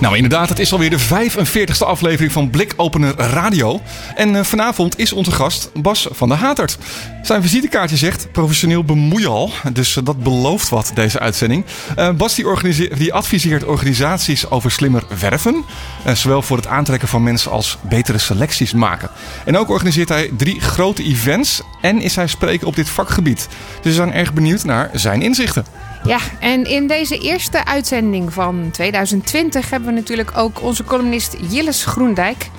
Nou, inderdaad, het is alweer de 45e aflevering van Blikopener Radio. En uh, vanavond is onze gast Bas van der Hatert. Zijn visitekaartje zegt professioneel bemoeial. Dus uh, dat belooft wat, deze uitzending. Uh, Bas die, die, adviseert organisaties over slimmer werven. zowel voor het aantrekken van mensen als betere selecties maken. En ook organiseert hij drie grote events. En is hij spreker op dit vakgebied. Dus we zijn erg benieuwd naar zijn inzichten. Ja, en in deze eerste uitzending van 2020 hebben we natuurlijk ook onze columnist Jilles Groendijk.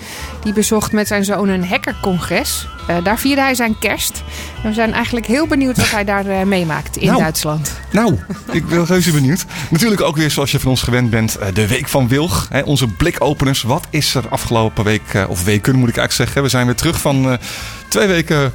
Die bezocht met zijn zoon een hackercongres. Uh, daar vierde hij zijn kerst. we zijn eigenlijk heel benieuwd wat hij daar uh, meemaakt in nou, Duitsland. Nou, ik ben reuze benieuwd. Natuurlijk ook weer zoals je van ons gewend bent, uh, de Week van Wilg. Hè, onze blikopeners. Wat is er afgelopen week, of weken moet ik eigenlijk zeggen. We zijn weer terug van twee weken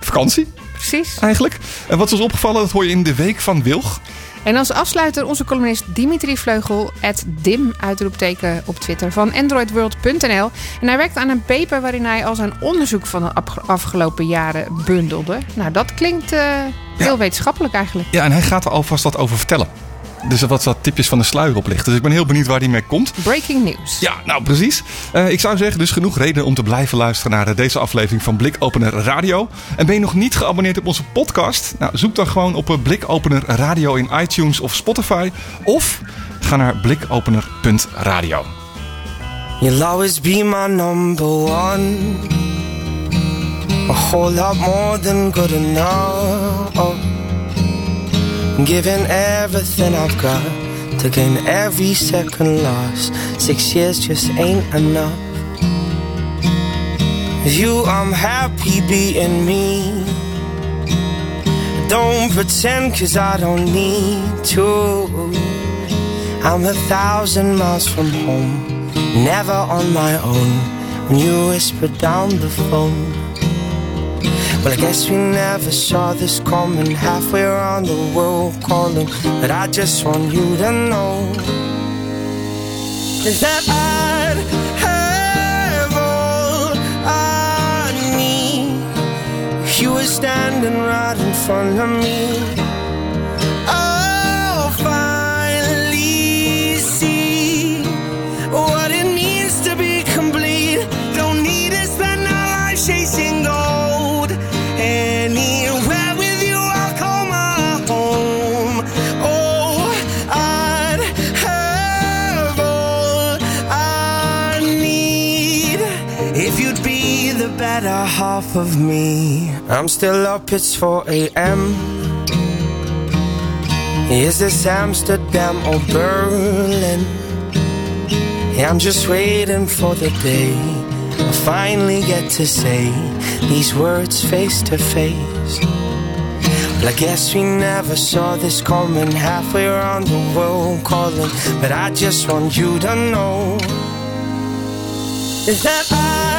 vakantie. Precies. Eigenlijk. En wat is ons opgevallen, dat hoor je in de Week van Wilg. En als afsluiter onze columnist Dimitri Vleugel, dim uitroepteken op Twitter van androidworld.nl. En hij werkt aan een paper waarin hij al zijn onderzoek van de afgelopen jaren bundelde. Nou, dat klinkt uh, heel ja. wetenschappelijk eigenlijk. Ja, en hij gaat er alvast wat over vertellen. Dus wat wat tipjes van de sluier oplichten. Dus ik ben heel benieuwd waar die mee komt. Breaking news. Ja, nou precies. Uh, ik zou zeggen, dus genoeg reden om te blijven luisteren naar deze aflevering van Blikopener Radio. En ben je nog niet geabonneerd op onze podcast? Nou, zoek dan gewoon op Blikopener Radio in iTunes of Spotify. Of ga naar blikopener.radio. You'll always be my number one. A whole lot more than good enough. Giving everything I've got to gain every second lost. Six years just ain't enough. You, I'm happy being me. Don't pretend, cause I don't need to. I'm a thousand miles from home, never on my own. When you whisper down the phone. Well, I guess we never saw this coming. Halfway around the world calling. But I just want you to know is that I'd have all I need. You were standing right in front of me. Half of me. I'm still up, it's 4 a.m. Is this Amsterdam or Berlin? Yeah, I'm just waiting for the day I finally get to say these words face to face. Well, I guess we never saw this coming halfway around the world calling. But I just want you to know is that I'd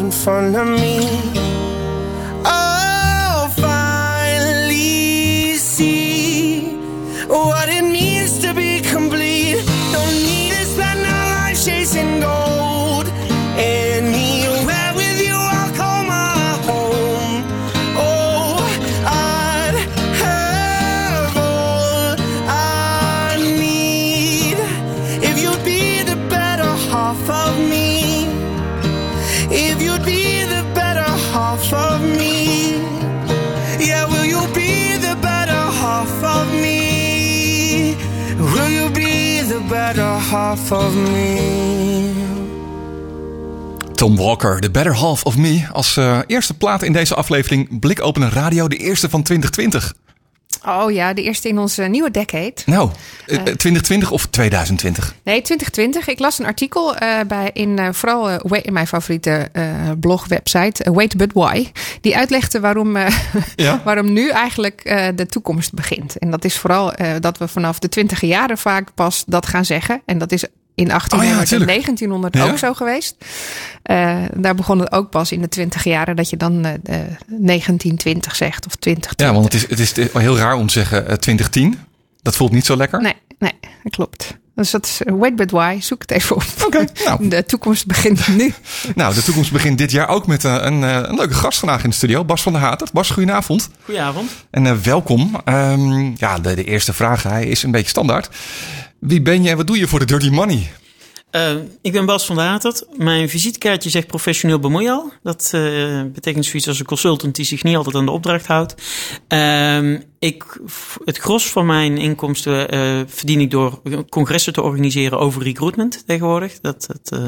in front of me half of me. Tom Walker, The Better Half of Me. Als eh, eerste plaat in deze aflevering Blikopener Radio. De eerste van 2020. Oh ja, de eerste in onze nieuwe decade. Nou, eh, 2020 of 2020? Nee, 2020. Ik las een artikel eh, bij, in eh, vooral eh, in mijn favoriete eh blogwebsite, uh, Wait But Why. Die uitlegde waarom, eh, Ja? waarom nu eigenlijk eh, de toekomst begint. En dat is vooral eh, dat we vanaf de twintige jaren vaak pas dat gaan zeggen. En dat is in 1800 en tuurlijk. 1900 Ja. ook zo geweest. Eh, daar begon het ook pas in de twintig jaren dat je dan eh, eh, 1920 zegt of 2020. Ja, want het is, het is heel raar om te zeggen eh, 2010. Dat voelt niet zo lekker. Nee, nee, dat klopt. Dus dat is eh, Wait But Why. Zoek het even op. Oké, nou. De toekomst begint nu. Nou, de toekomst begint dit jaar ook met eh, een, eh, een leuke gast vandaag in de studio. Bas van der Hater. Bas, goedenavond. Goedenavond. En eh, welkom. Ehm, ja, de, de eerste vraag hij is een beetje standaard. Wie ben je en wat doe je voor de Dirty Money? Eh, ik ben Bas van der Hatert. Mijn visitekaartje zegt professioneel bemoeial. Dat eh, betekent zoiets als een consultant die zich niet altijd aan de opdracht houdt. Ehm, ik, het gros van mijn inkomsten eh, verdien ik door congressen te organiseren over recruitment tegenwoordig. Dat, eh,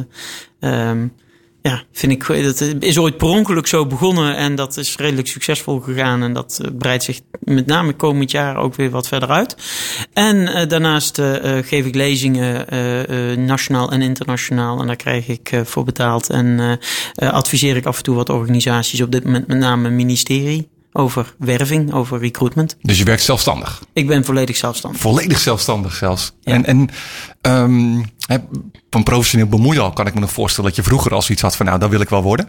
ehm, ja, vind ik, dat is ooit per ongeluk zo begonnen en dat is redelijk succesvol gegaan. En dat eh, breidt zich met name komend jaar ook weer wat verder uit. En eh, daarnaast eh, eh, geef ik lezingen eh, eh, nationaal en internationaal. En daar krijg ik eh, voor betaald. En eh, eh, adviseer ik af en toe wat organisaties, op dit moment met name een ministerie, over werving, over recruitment. Dus je werkt zelfstandig. Ik ben volledig zelfstandig. Volledig zelfstandig zelfs. Ja. En, en ehm, van professioneel bemoeial kan ik me nog voorstellen dat je vroeger al zoiets had van nou, dat wil ik wel worden.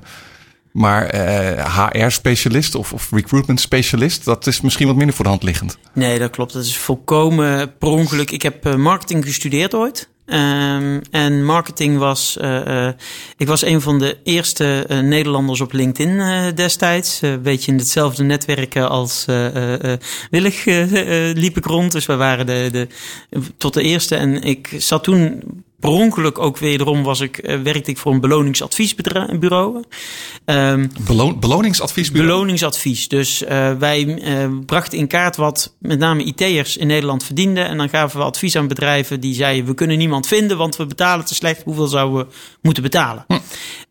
Maar eh, HR-specialist of, of recruitment-specialist, dat is misschien wat minder voor de hand liggend. Nee, dat klopt. Dat is volkomen per ongeluk. Ik heb eh, marketing gestudeerd ooit. Ehm, en marketing was. eh, eh, ik was een van de eerste eh, Nederlanders op LinkedIn eh, destijds. Een beetje in hetzelfde netwerk eh, als eh, eh, eh, Willig eh, eh, liep ik rond. Dus we waren de, de, tot de eerste. En ik zat toen. Per ongeluk ook wederom was ik, eh, werkte ik voor een beloningsadviesbureau. Ehm Belo beloningsadviesbureau. Beloningsadvies. Dus eh, wij eh, brachten in kaart wat met name IT'ers in Nederland verdienden. En dan gaven we advies aan bedrijven die zeiden: We kunnen niemand vinden, want we betalen te slecht. Hoeveel zouden we moeten betalen?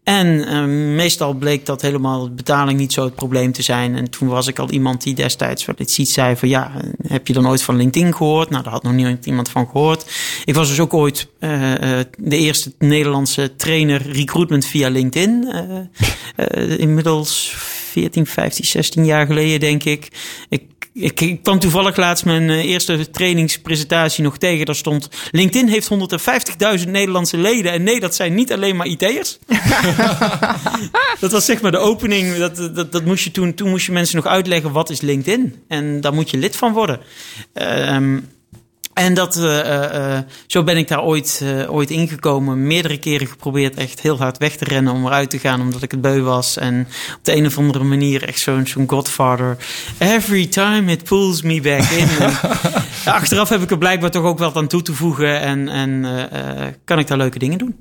En eh, meestal bleek dat helemaal betaling niet zo het probleem te zijn. En toen was ik al iemand die destijds wel iets iets zei van... ja, heb je dan ooit van LinkedIn gehoord? Nou, daar had nog niet iemand van gehoord. Ik was dus ook ooit eh, eh, de eerste Nederlandse trainer recruitment via LinkedIn. Eh, inmiddels 14, 15, 16 jaar geleden, denk ik. Ik, ik, ik kwam toevallig laatst mijn eh, eerste trainingspresentatie nog tegen. Daar stond: LinkedIn heeft 150.000 Nederlandse leden. En nee, dat zijn niet alleen maar IT'ers. dat was zeg maar de opening. Dat, dat, dat moest je toen, toen moest je mensen nog uitleggen: wat is LinkedIn? En daar moet je lid van worden. Ehm en dat, uh, uh, zo ben ik daar ooit, uh, ooit ingekomen. Meerdere keren geprobeerd echt heel hard weg te rennen om eruit te gaan. Omdat ik het beu was. En op de een of andere manier echt zo'n zo'n godfather. Every time it pulls me back in. en, achteraf heb ik er blijkbaar toch ook wat aan toe te voegen. En, en kan ik daar leuke dingen doen.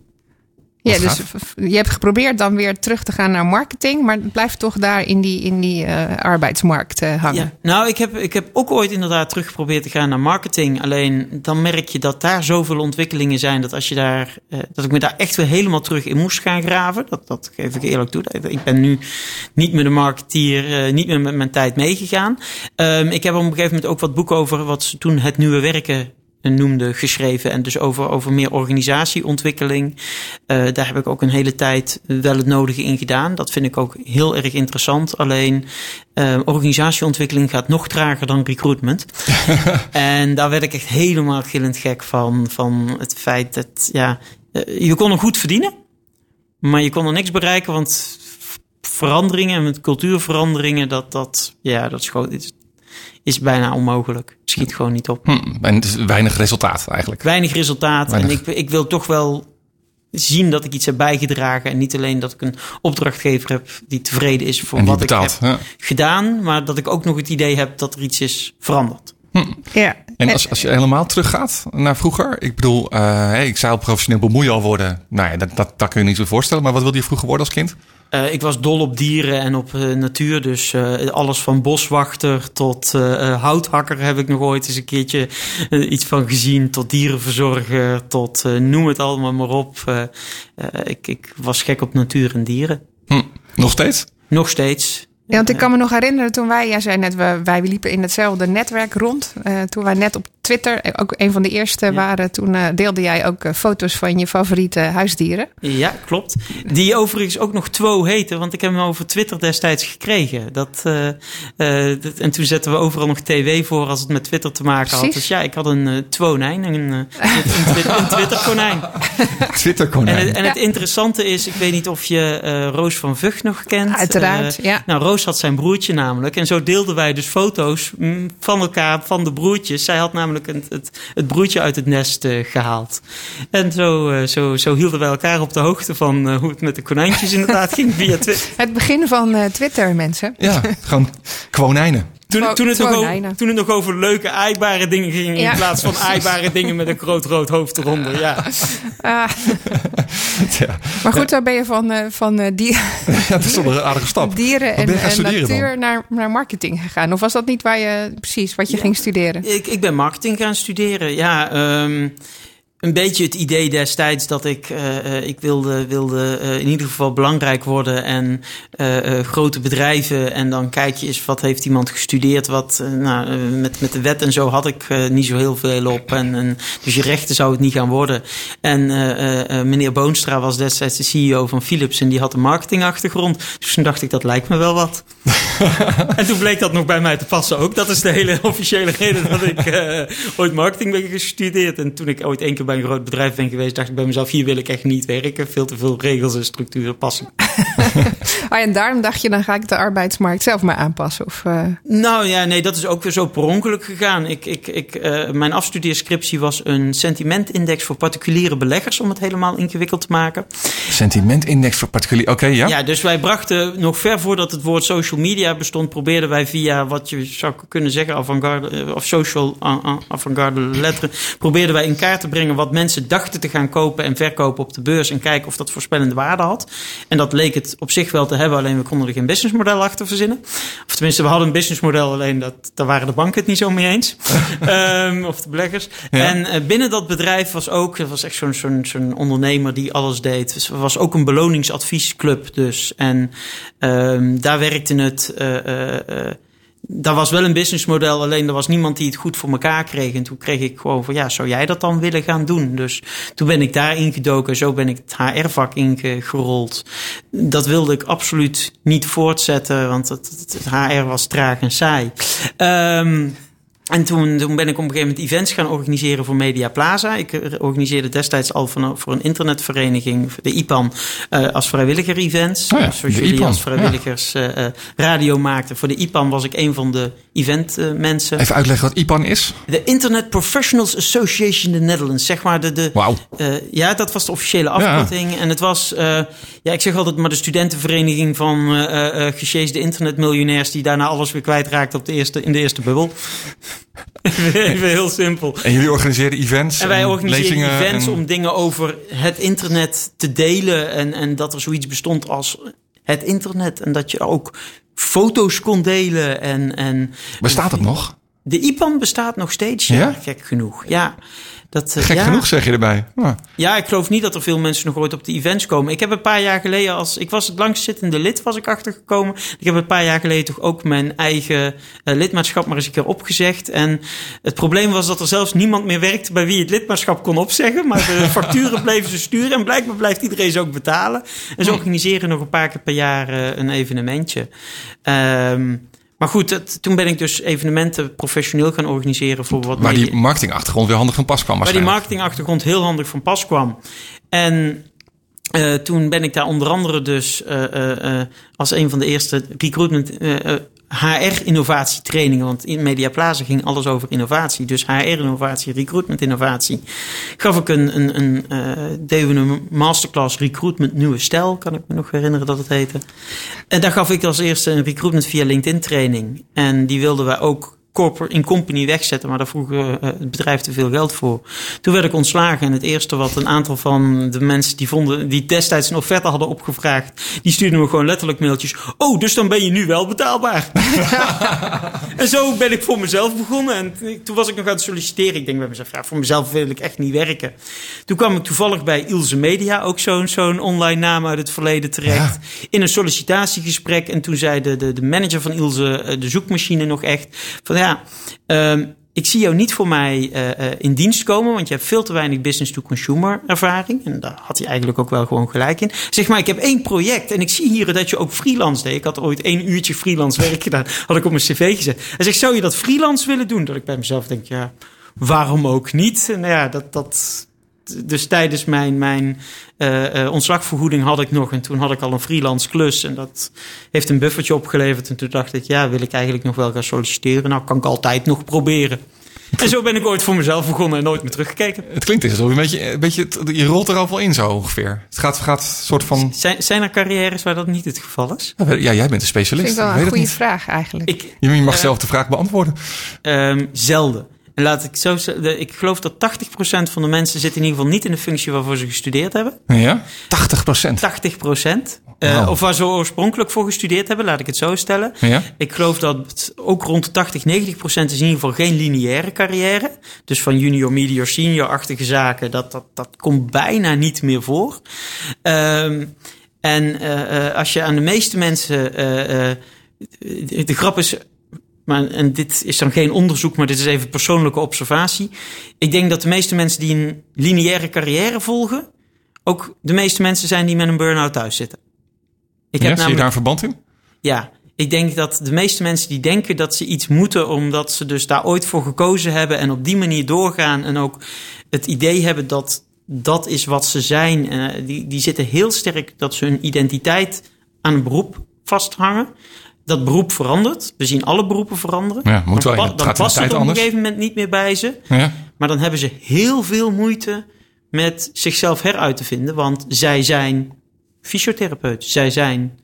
Ja, dus je hebt geprobeerd dan weer terug te gaan naar marketing, maar het blijft toch daar in die, in die uh, arbeidsmarkt uh, hangen. Ja. Nou, ik heb, ik heb ook ooit inderdaad terug geprobeerd te gaan naar marketing. Alleen dan merk je dat daar zoveel ontwikkelingen zijn dat als je daar, uh, dat ik me daar echt weer helemaal terug in moest gaan graven. Dat, dat geef ik eerlijk toe. Ik ben nu niet meer de marketeer, niet meer met mijn tijd meegegaan. Um, ik heb op een gegeven moment ook wat boeken over wat ze toen het nieuwe werken noemde geschreven. En dus over, over meer organisatieontwikkeling. Uh, daar heb ik ook een hele tijd wel het nodige in gedaan. Dat vind ik ook heel erg interessant. Alleen uh, organisatieontwikkeling gaat nog trager dan recruitment. en daar werd ik echt helemaal gillend gek van. Van het feit dat ja, uh, je kon er goed verdienen. Maar je kon er niks bereiken, want veranderingen met cultuurveranderingen, dat, dat, ja, dat schoot, is bijna onmogelijk. Schiet gewoon niet op. Hm, is weinig resultaat eigenlijk. Weinig resultaat. Weinig. En ik, ik wil toch wel zien dat ik iets heb bijgedragen. En niet alleen dat ik een opdrachtgever heb die tevreden is voor wat betaalt, ik heb ja. gedaan. Maar dat ik ook nog het idee heb dat er iets is veranderd. Hm. Ja. En als, als je helemaal teruggaat naar vroeger. Ik bedoel, uh, hey, ik zou professioneel bemoeien al worden. Nou ja, dat, dat, dat kun je niet zo voorstellen. Maar wat wilde je vroeger worden als kind? Eh, ik was dol op dieren en op eh, natuur. Dus eh, alles van boswachter tot houthakker heb ik nog ooit eens een keertje iets van gezien. Tot dierenverzorger, tot noem het allemaal maar op. Ik, ik was gek op natuur en dieren. Hm. Nog steeds? Nog steeds. Ja, want ik kan me nog herinneren toen wij, jij zei net, we, wij liepen in hetzelfde netwerk rond. Eh, toen wij net op Twitter, eh, ook een van de eerste waren, toen eh, deelde jij ook foto's van je favoriete huisdieren. Ja, klopt. Die overigens ook nog Two heette, want ik heb hem over Twitter destijds gekregen. Dat, eh, eh, dat- en toen zetten we overal nog TV voor als het met Twitter te maken had. Dus ja, ik had een uh, Twonijn, een, een, een Twitter-konijn. Twitter En, konijn. het, en het interessante is, ik weet niet of je eh, Roos van Vught nog kent. Uiteraard, ja. Nou, Roos had zijn broertje namelijk. En zo deelden wij dus foto's mm, van elkaar, van de broertjes. Zij had namelijk het, het, het broertje uit het nest eh, gehaald. En zo, eh, zo, zo hielden wij elkaar op de hoogte van eh, hoe het met de konijntjes inderdaad ging via Twitter. Het begin van Twitter, mensen. Ja, gewoon konijnen. Toen, Twa- toen, het nog over, toen het nog over leuke aaibare dingen ging... Ja. in plaats van aaibare dingen met een groot rood hoofd eronder. Ja. Ah, Ja, maar goed, zo ben je van, eh, van eh, die, ja dat is toch een aardige stap. dieren en, ben je gaan en studeren dan? natuur naar, naar marketing gegaan. Of was dat niet waar je precies wat je ging studeren? Ik, ik ben marketing gaan studeren. Ja, ehm, een beetje het idee destijds dat ik, eh, eh, ik wilde, wilde eh, in ieder geval belangrijk worden en grote bedrijven. En dan kijk je eens wat heeft iemand gestudeerd. Wat, nou, met, met de wet en zo had ik niet zo heel veel op. En, en, dus je rechten zou het niet gaan worden. En meneer Boonstra was destijds de CEO van Philips en die had een marketingachtergrond. Dus toen dacht ik, dat lijkt me wel wat. En toen bleek dat nog bij mij te passen ook. Dat is de hele officiële reden dat ik ooit marketing ben gestudeerd. En toen ik ooit één keer bij een groot bedrijf ben geweest, dacht ik bij mezelf: hier wil ik echt niet werken. Veel te veel regels en structuren passen. Ah, en daarom dacht je, dan ga ik de arbeidsmarkt zelf maar aanpassen. Of, eh, Nou ja, nee, dat is ook weer zo per ongeluk gegaan. Ik, ik, ik, eh, mijn afstudeerscriptie was een sentimentindex voor particuliere beleggers, om het helemaal ingewikkeld te maken. Sentimentindex voor particulier. Oké, ja. Ja, dus wij brachten nog ver voordat het woord social media bestond, probeerden wij via wat je zou kunnen zeggen, avant-garde eh, of social avant-garde letteren, probeerden wij in kaart te brengen wat mensen dachten te gaan kopen en verkopen op de beurs en kijken of dat voorspellende waarde had. En dat leek het op zich wel te hebben, alleen we konden er geen businessmodel achter verzinnen. Of tenminste, we hadden een businessmodel, alleen dat, daar waren de banken het niet zo mee eens. Ehm, of de beleggers. Ja. En eh, binnen dat bedrijf was ook, er was echt zo'n zo'n zo'n ondernemer die alles deed. Dus er was ook een beloningsadviesclub dus. En ehm, daar werkte het. eh, eh, daar was wel een businessmodel, alleen er was niemand die het goed voor elkaar kreeg. En toen kreeg ik gewoon van, ja, zou jij dat dan willen gaan doen? Dus toen ben ik daar ingedoken, zo ben ik het HR-vak ingerold. Dat wilde ik absoluut niet voortzetten, want het, het- HR was traag en saai. Ehm en toen, toen ben ik op een gegeven moment events gaan organiseren voor Media Plaza. Ik eh, organiseerde destijds al van, voor een internetvereniging, de IPAN, eh, als vrijwilliger events. Oh ja, Zoals jullie IPAN, als vrijwilligers eh, radio maakten. Voor de IPAN was ik een van de event eh, mensen. Even uitleggen wat IPAN is. De Internet Professionals Association in the Netherlands. Zeg maar de, de, Wauw. ja, dat was de officiële afkorting. En het was, ja, ik zeg altijd maar de studentenvereniging van gesjeesde internetmiljonairs die daarna alles weer kwijtraakten op de eerste, in de eerste bubbel. Even heel simpel. En jullie organiseren events En wij organiseren lezingen events en- om dingen over het internet te delen. En, en dat er zoiets bestond als het internet. En dat je ook foto's kon delen. En, en Bestaat het nog? de IPAN bestaat nog steeds, ja, Ja? gek genoeg. Ja, dat, eh, Gek ja. genoeg zeg je erbij. Ja, ik geloof niet dat er veel mensen nog ooit op de events komen. Ik heb een paar jaar geleden, als ik was het langstzittende lid, was ik achtergekomen. Ik heb een paar jaar geleden toch ook mijn eigen eh, lidmaatschap maar eens een keer opgezegd. En het probleem was dat er zelfs niemand meer werkte bij wie het lidmaatschap kon opzeggen. Maar de facturen bleven ze sturen en blijkbaar blijft iedereen ze ook betalen. En ze organiseren nog een paar keer per jaar eh, een evenementje. Ehm, maar goed, het- toen ben ik dus evenementen professioneel gaan organiseren voor wat Waar media- die marketingachtergrond weer handig van pas kwam waar die marketingachtergrond heel handig van pas kwam. En eh, toen ben ik daar onder andere dus eh, eh, als een van de eerste recruitment HR-innovatietrainingen, want in Media Plaza ging alles over innovatie. Dus HR-innovatie, recruitment-innovatie. Gaf ik een, een, een we een masterclass recruitment nieuwe stijl, kan ik me nog herinneren dat het heette. En daar gaf ik als eerste een recruitment via LinkedIn training. En die wilden wij ook in company wegzetten, maar daar vroeg eh, het bedrijf te veel geld voor. Toen werd ik ontslagen en het eerste wat een aantal van de mensen die vonden, die destijds een offerte hadden opgevraagd, die stuurden me gewoon letterlijk mailtjes. Oh, dus dan ben je nu wel betaalbaar. en zo ben ik voor mezelf begonnen. En toen was ik nog aan het solliciteren. Ik denk bij mezelf, ja, voor mezelf wil ik echt niet werken. Toen kwam ik toevallig bij Ilse Media, ook zo'n zo'n online naam uit het verleden terecht. In een sollicitatiegesprek. En toen zei de, de, de manager van Ilse, eh, de zoekmachine, nog echt van ja. Ehm, ik zie jou niet voor mij eh, eh, in dienst komen, want je hebt veel te weinig business-to-consumer ervaring. En daar had hij eigenlijk ook wel gewoon gelijk in. Zeg maar, ik heb één project en ik zie hier dat je ook freelance deed. Ik had ooit één uurtje freelance werk gedaan, had ik op mijn cv gezet. Hij zegt, zou je dat freelance willen doen? Dat ik bij mezelf denk, ja, waarom ook niet? En nou ja, dat, dat, dus tijdens mijn, mijn eh, eh, ontslagvergoeding had ik nog. En toen had ik al een freelance klus. En dat heeft een buffertje opgeleverd. En toen dacht ik, ja, wil ik eigenlijk nog wel gaan solliciteren? Nou, kan ik altijd nog proberen. En zo ben ik ooit voor mezelf begonnen en nooit meer teruggekeken. Het klinkt dus een beetje, een beetje, je rolt er al wel in zo ongeveer. Het gaat, gaat soort van... Zijn, zijn er carrières waar dat niet het geval is? Ja, jij bent een Dat specialist. vind ik wel een goede vraag eigenlijk. Ik, Je mag Eh, zelf de vraag beantwoorden. Ehm, zelden. Laat ik zo zeggen, ik geloof dat 80% van de mensen zit in ieder geval niet in de functie waarvoor ze gestudeerd hebben. Ja? 80 procent. 80%. Eh, Wauw. Of waar ze oorspronkelijk voor gestudeerd hebben, laat ik het zo stellen. Ja? Ik geloof dat ook rond de 80, 90 procent is in ieder geval geen lineaire carrière. Dus van junior, medior, senior-achtige zaken, dat, dat, dat komt bijna niet meer voor. Ehm, en eh, eh, als je aan de meeste mensen. eh, eh, de grap is. Maar, en dit is dan geen onderzoek, maar dit is even persoonlijke observatie. Ik denk dat de meeste mensen die een lineaire carrière volgen, ook de meeste mensen zijn die met een burn-out thuis zitten. Ik Ja, heb zie je daar een verband in? ja, ik denk dat de meeste mensen die denken dat ze iets moeten omdat ze dus daar ooit voor gekozen hebben en op die manier doorgaan en ook het idee hebben dat dat is wat ze zijn, eh, die, die zitten heel sterk dat ze hun identiteit aan een beroep vasthangen. Dat beroep verandert. We zien alle beroepen veranderen. Ja, moet wel. dan, pa- past het op een gegeven moment niet meer bij ze. Ja. Maar dan hebben ze heel veel moeite met zichzelf heruit te vinden. Want zij zijn fysiotherapeut, zij zijn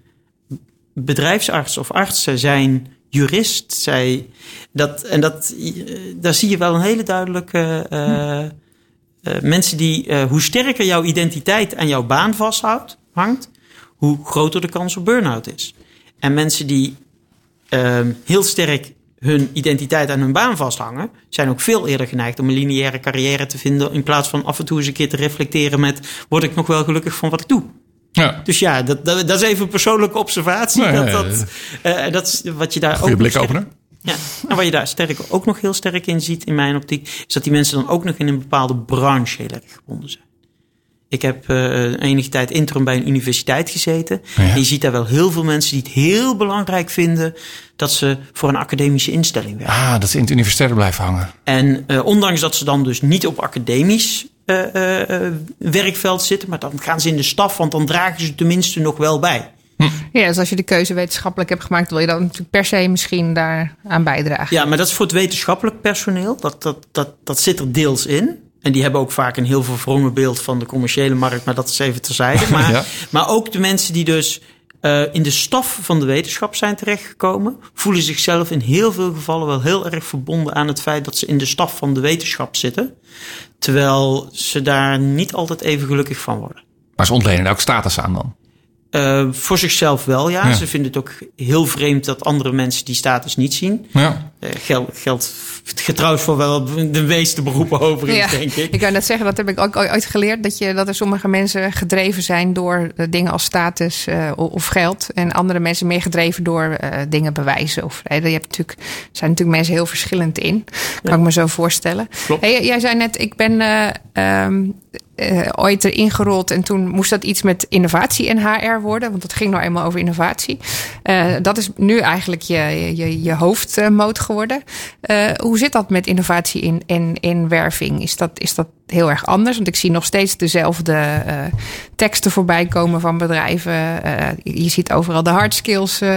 bedrijfsarts of arts, zij zijn jurist. Zij, dat, en dat, eh, daar zie je wel een hele duidelijke. eh, eh, mensen die, hoe sterker jouw identiteit aan jouw baan vasthoudt, hangt, hoe groter de kans op burn-out is. En mensen die ehm, heel sterk hun identiteit aan hun baan vasthangen, zijn ook veel eerder geneigd om een lineaire carrière te vinden, in plaats van af en toe eens een keer te reflecteren met, word ik nog wel gelukkig van wat ik doe? ja. Dus ja, dat, dat, dat is even een persoonlijke observatie. Nee, dat, eh, dat is wat je daar Goeie ook nog sterk- blikopener. ja, en wat je daar sterk, ook nog heel sterk in ziet in mijn optiek, is dat die mensen dan ook nog in een bepaalde branche heel erg gebonden zijn. Ik heb eh, enige tijd interim bij een universiteit gezeten. Ja. En je ziet daar wel heel veel mensen die het heel belangrijk vinden dat ze voor een academische instelling werken. Ah, dat ze in het universitaire blijven hangen. En eh, ondanks dat ze dan dus niet op academisch eh, werkveld zitten, maar dan gaan ze in de staf, want dan dragen ze tenminste nog wel bij. Ja, dus als je de keuze wetenschappelijk hebt gemaakt, wil je dan natuurlijk per se misschien daar aan bijdragen. Ja, maar dat is voor het wetenschappelijk personeel. Dat, dat, dat, dat zit er deels in. En die hebben ook vaak een heel verwrongen beeld van de commerciële markt, maar dat is even terzijde. Maar, Ja. maar ook de mensen die dus eh, in de staf van de wetenschap zijn terechtgekomen, voelen zichzelf in heel veel gevallen wel heel erg verbonden aan het feit dat ze in de staf van de wetenschap zitten. Terwijl ze daar niet altijd even gelukkig van worden. Maar ze ontlenen daar ook status aan dan. Eh, voor zichzelf wel, ja. Ja. Ze vinden het ook heel vreemd dat andere mensen die status niet zien. Ja. Eh, geld, geldt getrouwd voor wel de meeste beroepen overigens, denk ik. ik kan net zeggen, dat heb ik ook ooit geleerd. Dat, je, dat er sommige mensen gedreven zijn door eh, dingen als status eh, o- of geld. En andere mensen meer gedreven door eh, dingen bewijzen. Of, eh, je hebt natuurlijk, er zijn natuurlijk mensen heel verschillend in. Kan ik me zo voorstellen. Klopt. Hey, jij zei net, ik ben eh, eh, ooit erin gerold. En toen moest dat iets met innovatie en HR worden. Want dat ging nou eenmaal over innovatie. Eh, dat is nu eigenlijk je, je, je hoofdmoot geworden. Eh, hoe zit dat met innovatie in, in, in werving? Is dat, is dat heel erg anders? Want ik zie nog steeds dezelfde eh, teksten voorbij komen van bedrijven. Eh, je ziet overal de hard skills. eh,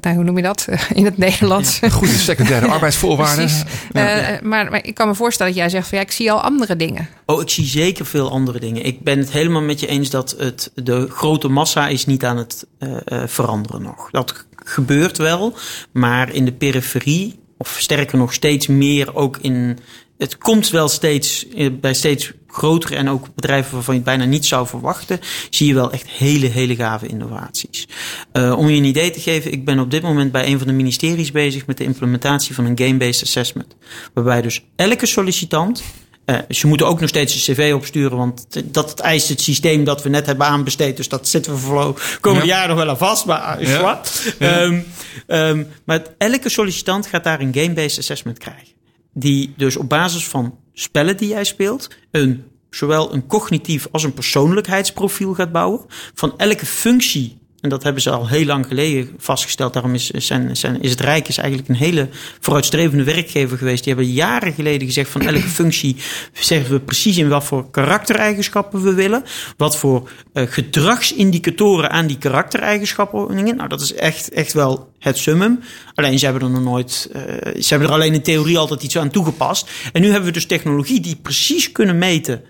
nou, hoe noem je dat in het Nederlands? Goede secundaire arbeidsvoorwaarden. Precies. Eh, maar, maar ik kan me voorstellen dat jij zegt van ja, ik zie al andere dingen. Oh, ik zie zeker veel andere dingen. Ik ben het helemaal met je eens dat het, de grote massa is niet aan het eh, eh, veranderen nog. Dat gebeurt wel, maar in de periferie of sterker nog steeds meer ook in. Het komt wel steeds eh, bij steeds grotere en ook bedrijven waarvan je het bijna niet zou verwachten, zie je wel echt hele, hele gave innovaties. Uh, om je een idee te geven, ik ben op dit moment bij een van de ministeries bezig met de implementatie van een game-based assessment. Waarbij dus elke sollicitant uh, ze moeten ook nog steeds een cv opsturen, want dat eist het systeem dat we net hebben aanbesteed. Dus dat zitten we voor komende ja. jaar nog wel aan vast. Maar, ja. ja. Um, um, maar elke sollicitant gaat daar een game-based assessment krijgen. Die dus op basis van spellen die jij speelt, een, zowel een cognitief als een persoonlijkheidsprofiel gaat bouwen. Van elke functie en dat hebben ze al heel lang geleden vastgesteld. Daarom is, zijn, zijn, is het Rijk is eigenlijk een hele vooruitstrevende werkgever geweest. Die hebben jaren geleden gezegd van elke functie zeggen we precies in wat voor karaktereigenschappen we willen. Wat voor uh, gedragsindicatoren aan die karaktereigenschappen. Nou, dat is echt, echt wel het summum. Alleen ze hebben er nog nooit. Uh, ze hebben er alleen in theorie altijd iets aan toegepast. En nu hebben we dus technologie die precies kunnen meten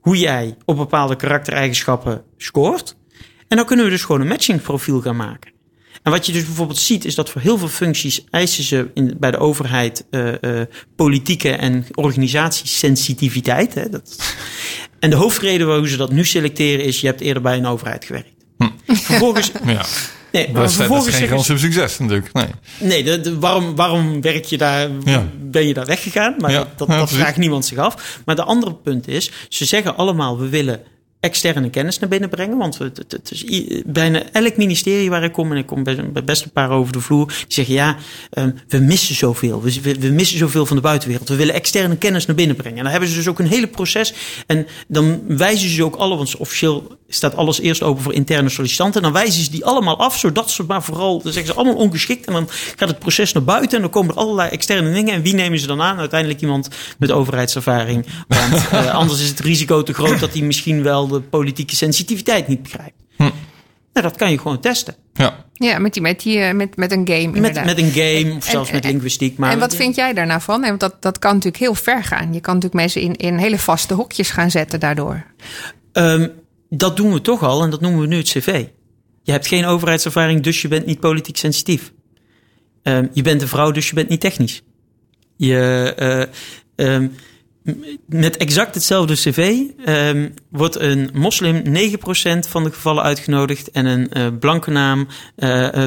hoe jij op bepaalde karaktereigenschappen scoort. En dan kunnen we dus gewoon een matching profiel gaan maken. En wat je dus bijvoorbeeld ziet, is dat voor heel veel functies eisen ze in, bij de overheid uh, uh, politieke en organisatiesensitiviteit. Hè, dat, en de hoofdreden waarom ze dat nu selecteren is, je hebt eerder bij een overheid gewerkt. Hm. Vervolgens. ja. Nee, dat, is, dat is geen succes natuurlijk. Nee, nee de, de, waarom, waarom werk je daar, ja. ben je daar weggegaan? Maar ja. dat, dat, ja, dat vraagt niemand zich af. Maar de andere punt is, ze zeggen allemaal, we willen externe kennis naar binnen brengen. Want het, het, het is bijna elk ministerie waar ik kom, en ik kom best een paar over de vloer, die zeggen ja, um, we missen zoveel. We, we, we, missen zoveel van de buitenwereld. We willen externe kennis naar binnen brengen. En dan hebben ze dus ook een hele proces. En dan wijzen ze ook alle, want officieel staat alles eerst open voor interne sollicitanten. En dan wijzen ze die allemaal af, zodat ze maar vooral, dan zeggen ze allemaal ongeschikt. En dan gaat het proces naar buiten en dan komen er allerlei externe dingen. En wie nemen ze dan aan? Uiteindelijk iemand met overheidservaring. Want uh, anders is het risico te groot dat hij misschien wel de politieke sensitiviteit niet begrijpt. Hm. Nou, dat kan je gewoon testen. Ja, ja met, die, met, die, met, met een game. Met, met een game of zelfs met linguïstiek. Maar en wat vind jij daar nou van? Want dat, dat kan natuurlijk heel ver gaan. Je kan natuurlijk mensen in, in hele vaste hokjes gaan zetten daardoor. Um, dat doen we toch al en dat noemen we nu het cv. Je hebt geen overheidservaring, dus je bent niet politiek sensitief. Um, je bent een vrouw, dus je bent niet technisch. Je, uh, um, met exact hetzelfde cv um, wordt een moslim 9% van de gevallen uitgenodigd en een uh, blanke naam uh, 24%.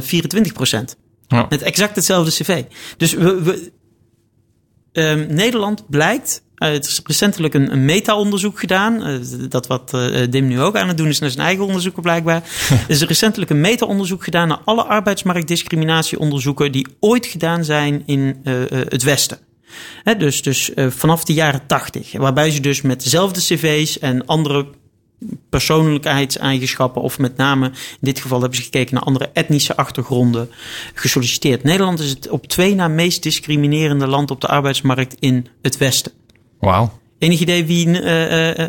Ja. Met exact hetzelfde cv. Dus we, we Nederland blijkt het is recentelijk een, een meta-onderzoek gedaan. Uh, dat wat uh, Dim nu ook aan het doen is naar zijn eigen onderzoeken blijkbaar. er is recentelijk een meta-onderzoek gedaan naar alle arbeidsmarktdiscriminatieonderzoeken die ooit gedaan zijn in uh, het Westen. He, dus dus vanaf de jaren tachtig. Waarbij ze dus met dezelfde cv's en andere persoonlijkheidseigenschappen, of met name in dit geval hebben ze gekeken naar andere etnische achtergronden, gesolliciteerd. Nederland is het op twee na meest discriminerende land op de arbeidsmarkt in het Westen. Wauw. Enig idee wie uh, uh,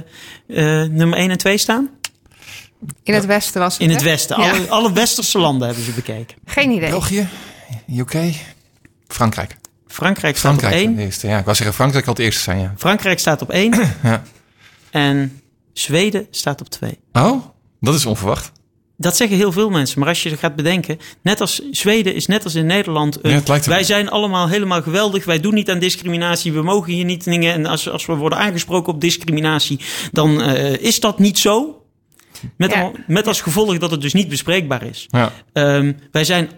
nummer 1 en 2 staan? In het westen was het. In het westen. Ja. Alle, alle westerse landen hebben ze bekeken. Geen idee. België, UK, Frankrijk. Frankrijk staat Frankrijk op 1. Eerste, ja, ik wou zeggen Frankrijk had het eerste zijn. Ja. Frankrijk staat op 1. ja. En Zweden staat op 2. Oh, dat is onverwacht. Dat zeggen heel veel mensen. Maar als je gaat bedenken, net als Zweden is net als in Nederland. Ja, wij zijn allemaal helemaal geweldig. Wij doen niet aan discriminatie. We mogen hier niet dingen. En als, als we worden aangesproken op discriminatie, dan uh, is dat niet zo. Met, ja. al, met als gevolg dat het dus niet bespreekbaar is. Ja. Um, wij zijn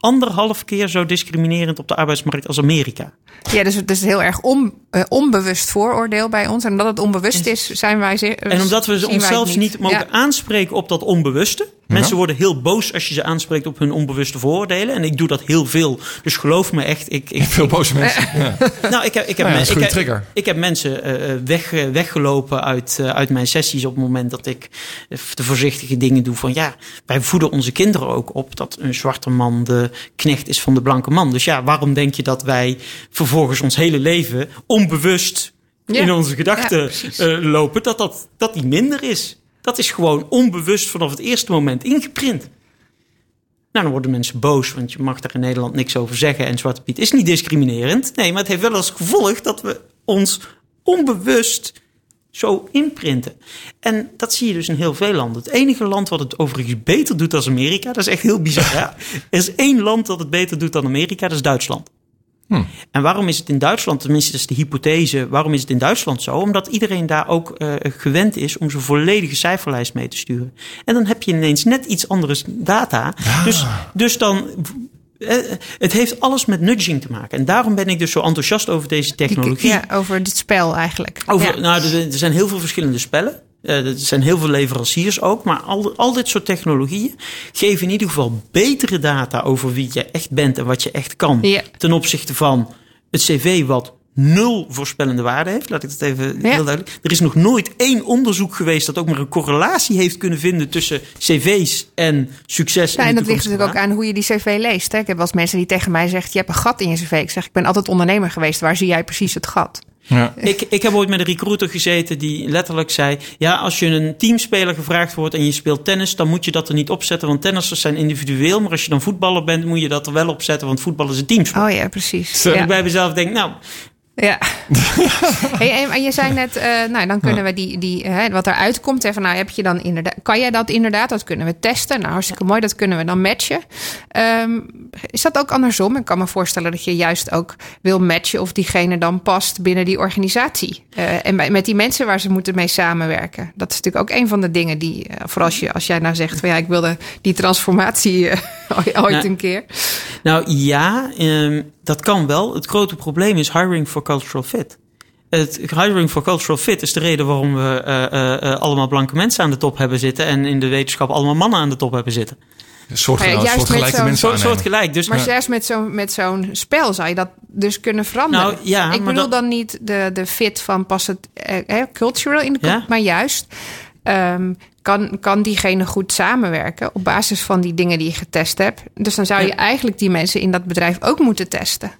anderhalf keer zo discriminerend op de arbeidsmarkt als Amerika. Ja, dus het is heel erg on, uh, onbewust vooroordeel bij ons. En omdat het onbewust is, zijn wij zeer. En omdat we onszelf niet. niet mogen ja. aanspreken op dat onbewuste. Mensen ja. worden heel boos als je ze aanspreekt op hun onbewuste vooroordelen. En ik doe dat heel veel. Dus geloof me echt. Ik, ik, veel boze mensen. Ja. nou, ik heb, ik heb, nou men, ik, heb, ik heb mensen uh, weg, uh, weggelopen uit, uh, uit mijn sessies op het moment dat ik de voorzichtige dingen doe. Van ja, wij voeden onze kinderen ook op dat een zwarte man de knecht is van de blanke man. Dus ja, waarom denk je dat wij vervolgens ons hele leven onbewust ja. in onze gedachten ja, lopen dat, dat, dat die minder is? Dat is gewoon onbewust vanaf het eerste moment ingeprint. Nou, dan worden mensen boos, want je mag daar in Nederland niks over zeggen. En Zwarte Piet is niet discriminerend. Nee, maar het heeft wel als gevolg dat we ons onbewust zo inprinten. En dat zie je dus in heel veel landen. Het enige land wat het overigens beter doet dan Amerika, dat is echt heel bizar. Er is één land dat het beter doet dan Amerika, dat is Duitsland. En waarom is het in Duitsland, tenminste dat is de hypothese, waarom is het in Duitsland zo? Omdat iedereen daar ook eh, gewend is om zijn volledige cijferlijst mee te sturen. En dan heb je ineens net iets andere data. Dus, dus dan. eh, Het heeft alles met nudging te maken. En daarom ben ik dus zo enthousiast over deze technologie. Ja, over dit spel eigenlijk. Over, Ja. nou, er, er zijn heel veel verschillende spellen. Eh, er zijn heel veel leveranciers ook. Maar al, al dit soort technologieën geven in ieder geval betere data over wie je echt bent en wat je echt kan. Ja. Ten opzichte van het cv wat nul voorspellende waarde heeft. Laat ik dat even Ja. heel duidelijk. Er is nog nooit één onderzoek geweest dat ook maar een correlatie heeft kunnen vinden tussen cv's en succes. Ja, en dat ligt natuurlijk ook aan hoe je die cv leest. Hè. Ik heb wel eens mensen die tegen mij zeggen... je hebt een gat in je cv. Ik zeg, ik ben altijd ondernemer geweest. Waar zie jij precies het gat? Ja. Ik, ik heb ooit met een recruiter gezeten die letterlijk zei: Ja, als je een teamspeler gevraagd wordt en je speelt tennis, dan moet je dat er niet opzetten. Want tennissers zijn individueel. Maar als je dan voetballer bent, moet je dat er wel opzetten. Want voetbal is een teamsport. Oh ja, precies. Ja. ik bij mezelf denk: Nou, Ja. hey, en- je zei net, eh, nou dan kunnen we die, die hè, wat eruit komt. Even, nou, heb je dan inderdaad, kan jij dat inderdaad? Dat kunnen we testen. Nou, hartstikke mooi. Dat kunnen we dan matchen. Ehm, is dat ook andersom? Ik kan me voorstellen dat je juist ook wil matchen of diegene dan past binnen die organisatie. Eh, en bij, met die mensen waar ze moeten mee samenwerken. Dat is natuurlijk ook een van de dingen die, eh, voor als, je, als jij nou zegt van ja, ik wilde die transformatie ooit een keer. Nou ja, ehm, dat kan wel. Het grote probleem is hiring for cultural fit. Het hiring for cultural fit is de reden waarom we eh, eh, eh, allemaal blanke mensen aan de top hebben zitten. En in de wetenschap allemaal mannen aan de top hebben zitten. Soortgenoot, Maar ja, juist soortgelijke met zo'n- mensen Zo, aannemen. soortgelijk. Dus Maar zelfs met zo'n met zo'n spel zou je dat dus kunnen veranderen. Nou, ja, ik bedoel dat- dan niet de, de fit van pas het eh, cultural in de kop, Ja? maar juist ehm, kan, kan diegene goed samenwerken op basis van die dingen die je getest hebt. Dus dan zou je Ja. eigenlijk die mensen in dat bedrijf ook moeten testen.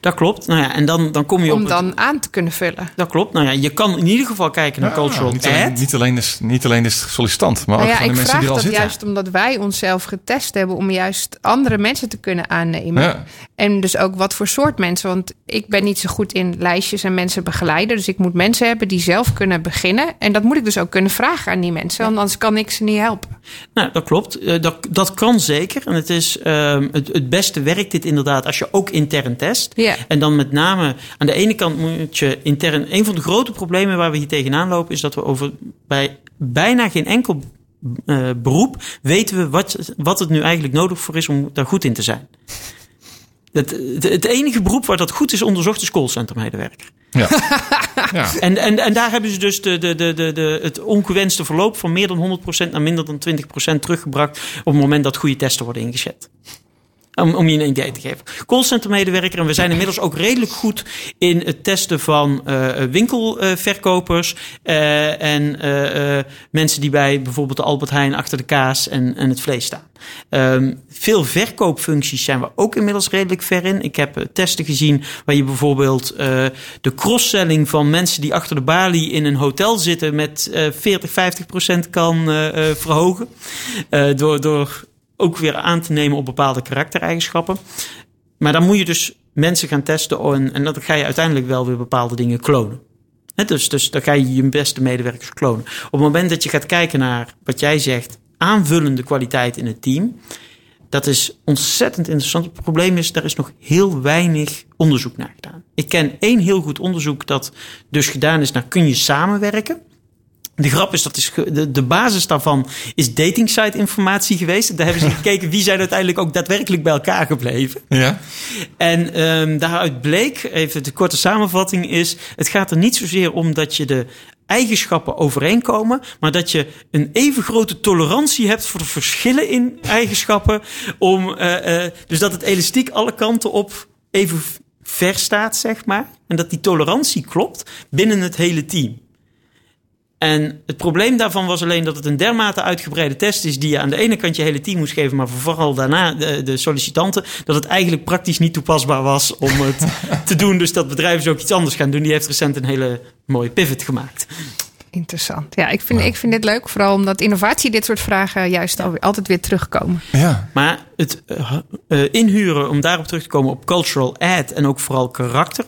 Dat klopt. Nou ja, en dan, dan kom je op. Om het- dan aan te kunnen vullen. Dat klopt. Nou ja, je kan in ieder geval kijken naar Ja, cultural niet, alleen, ad. niet, alleen is, niet alleen sollicitant, maar Nou ook ja, van de ik mensen vraag die er al dat zitten. juist omdat wij onszelf getest hebben om juist andere mensen te kunnen aannemen. Ja. En dus ook wat voor soort mensen. Want ik ben niet zo goed in lijstjes en mensen begeleiden. Dus ik moet mensen hebben die zelf kunnen beginnen. En dat moet ik dus ook kunnen vragen aan die mensen. Want anders kan ik ze niet helpen. Nou, dat klopt. Eh, dat, dat kan zeker. En het, is, ehm, het, het beste werkt dit inderdaad als je ook intern test. Ja. En dan met name aan de ene kant moet je intern. Een van de grote problemen waar we hier tegenaan lopen is dat we over bij bijna geen enkel eh, beroep weten we wat, wat het nu eigenlijk nodig voor is om daar goed in te zijn. Het, het, het enige beroep waar dat goed is onderzocht is callcentermedewerker. Ja. ja. En, en, en daar hebben ze dus de, de, de, de, de, het ongewenste verloop van meer dan 100% naar minder dan 20% teruggebracht op het moment dat goede testen worden ingezet. Om, om je een idee te geven. Callcentermedewerker. En we zijn inmiddels ook redelijk goed in het testen van eh, winkelverkopers. eh, en eh, mensen die bij bijvoorbeeld de Albert Heijn achter de kaas en, en het vlees staan. Ehm, veel verkoopfuncties zijn we ook inmiddels redelijk ver in. Ik heb testen gezien waar je bijvoorbeeld de cross-selling van mensen die achter de balie in een hotel zitten met eh 40, 50 procent kan verhogen. Door, door ook weer aan te nemen op bepaalde karaktereigenschappen. Maar dan moet je dus mensen gaan testen en, en dan ga je uiteindelijk wel weer bepaalde dingen klonen. Dus, dus dan ga je je beste medewerkers klonen. Op het moment dat je gaat kijken naar wat jij zegt, aanvullende kwaliteit in het team. Dat is ontzettend interessant. Het probleem is, daar is nog heel weinig onderzoek naar gedaan. Ik ken één heel goed onderzoek dat dus gedaan is naar kun je samenwerken. De grap is, dat is de, de basis daarvan is datingsite informatie geweest. Daar hebben ze gekeken wie zijn uiteindelijk ook daadwerkelijk bij elkaar gebleven. ja. En ehm, daaruit bleek, even de korte samenvatting is... het gaat er niet zozeer om dat je de eigenschappen overeenkomen... maar dat je een even grote tolerantie hebt voor de verschillen in eigenschappen... Om, eh, eh, dus dat het elastiek alle kanten op even ver staat, zeg maar. En dat die tolerantie klopt binnen het hele team. En het probleem daarvan was alleen dat het een dermate uitgebreide test is die je aan de ene kant je hele team moest geven, maar vooral daarna de, de sollicitanten, dat het eigenlijk praktisch niet toepasbaar was om het te doen. Dus dat bedrijven dus ook iets anders gaan doen. Die heeft recent een hele mooie pivot gemaakt. Interessant. Ja, ik vind, ik vind dit leuk. Vooral omdat innovatie dit soort vragen juist altijd weer terugkomen. ja. Maar het eh, eh, inhuren, om daarop terug te komen op cultural ad en ook vooral karakter,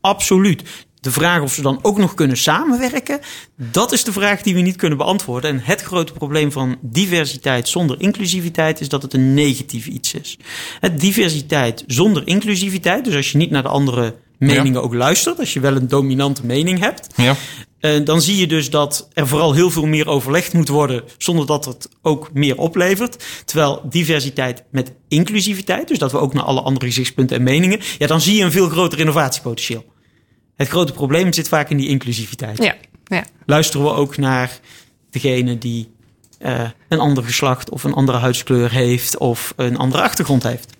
absoluut. De vraag of ze dan ook nog kunnen samenwerken, dat is de vraag die we niet kunnen beantwoorden. En het grote probleem van diversiteit zonder inclusiviteit is dat het een negatief iets is. Het diversiteit zonder inclusiviteit, dus als je niet naar de andere meningen ook luistert, als je wel een dominante mening hebt, Ja. eh, dan zie je dus dat er vooral heel veel meer overlegd moet worden, zonder dat het ook meer oplevert. Terwijl diversiteit met inclusiviteit, dus dat we ook naar alle andere gezichtspunten en meningen, ja, dan zie je een veel groter innovatiepotentieel. Het grote probleem zit vaak in die inclusiviteit. Ja, ja. Luisteren we ook naar degene die eh, een ander geslacht of een andere huidskleur heeft of een andere achtergrond heeft.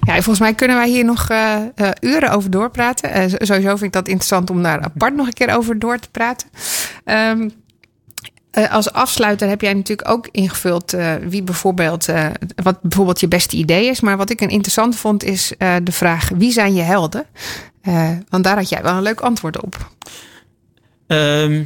Ja, en volgens mij kunnen wij hier nog eh, eh, uren over doorpraten. Z- sowieso vind ik dat interessant om daar apart nog een keer over door te praten. Ehm, eh, als afsluiter heb jij natuurlijk ook ingevuld eh, wie bijvoorbeeld, eh, wat bijvoorbeeld je beste idee is. Maar wat ik een interessant vond is de vraag: wie zijn je helden? Want daar had jij wel een leuk antwoord op. Ehm,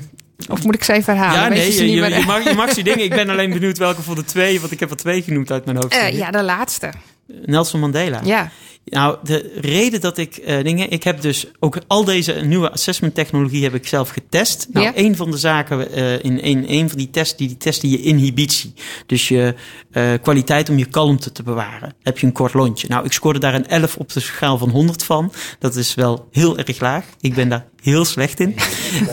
Of moet ik ze even herhalen? ja, Weet nee, je, je, mag, je mag die dingen. Ik ben alleen benieuwd welke voor de twee, want ik heb er twee genoemd uit mijn hoofd. Ja, de laatste. Nelson Mandela. Ja. Nou, de reden dat ik eh, dingen. Ik heb dus ook al deze nieuwe assessment technologie heb ik zelf getest. Nou, Ja. een van de zaken eh, in een, een van die tests, die, die testen je inhibitie. Dus je eh, kwaliteit om je kalmte te bewaren. Heb je een kort lontje. Nou, ik scoorde daar een 11 op de schaal van 100 van. Dat is wel heel erg laag. Ik ben daar heel slecht in.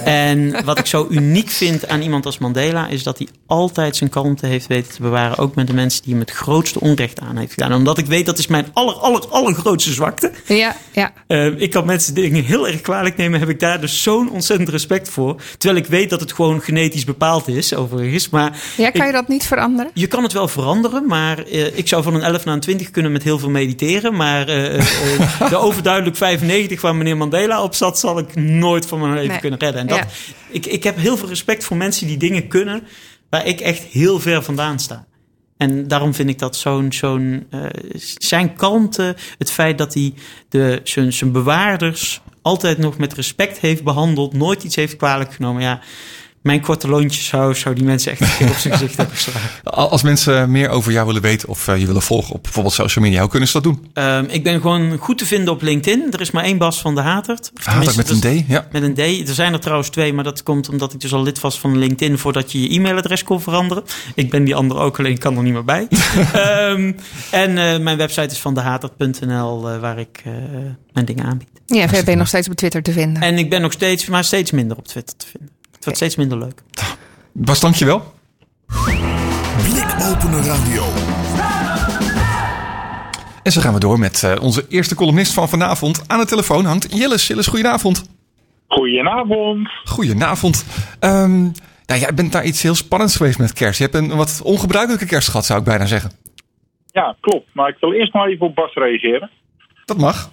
en wat ik zo uniek vind aan iemand als Mandela is dat hij altijd zijn kalmte heeft weten te bewaren. Ook met de mensen die hem het grootste onrecht aan heeft gedaan. Omdat ik weet dat is mijn aller, aller, allergrootste zwakte. Ja, ja. Eh, ik kan mensen dingen heel erg kwalijk nemen. Heb ik daar dus zo'n ontzettend respect voor. Terwijl ik weet dat het gewoon genetisch bepaald is, overigens. Maar ja kan ik- je dat niet veranderen? je kan het wel veranderen, maar eh, ik zou van een 11 naar een 20 kunnen met heel veel mediteren. Maar eh, eh, de overduidelijk 95 waar meneer Mandela op zat, zal ik nooit van mijn leven Nee. kunnen redden. En dat, Ja. ik, ik heb heel veel respect voor mensen die dingen kunnen waar ik echt heel ver vandaan sta. En daarom vind ik dat zo'n, zo'n eh, zijn kalmte, het feit dat hij de, zijn, zijn bewaarders altijd nog met respect heeft behandeld, nooit iets heeft kwalijk genomen. Ja, mijn korte lontje zou, zou die mensen echt op zijn gezicht hebben geslagen. Als mensen meer over jou willen weten of eh, je willen volgen op bijvoorbeeld social media, hoe kunnen ze dat doen? Ehm, ik ben gewoon goed te vinden op LinkedIn. Er is maar één Bas van de Hatert. Of Haat met een D, ja. Met een D. Er zijn er trouwens twee, maar dat komt omdat ik dus al lid was van LinkedIn voordat je je e-mailadres kon veranderen. Ik ben die andere ook, alleen ik kan er niet meer bij. Ehm, en eh, mijn website is van dehatert.nl, eh, waar ik eh, mijn dingen aanbied. Ja, verder ben je nog steeds op Twitter te vinden. En ik ben nog steeds, maar steeds minder op Twitter te vinden. Het wordt steeds minder leuk. Bas, dankjewel. Blikopener Radio. En zo gaan we door met eh, onze eerste columnist van vanavond. Aan de telefoon hangt Jilles. Jilles, goedenavond. Goedenavond. Goedenavond. Ehm nou, jij bent daar iets heel spannends geweest met kerst. Je hebt een wat ongebruikelijke kerst gehad, zou ik bijna zeggen. Ja, klopt. Maar ik wil eerst nog even op Bas reageren. Dat mag.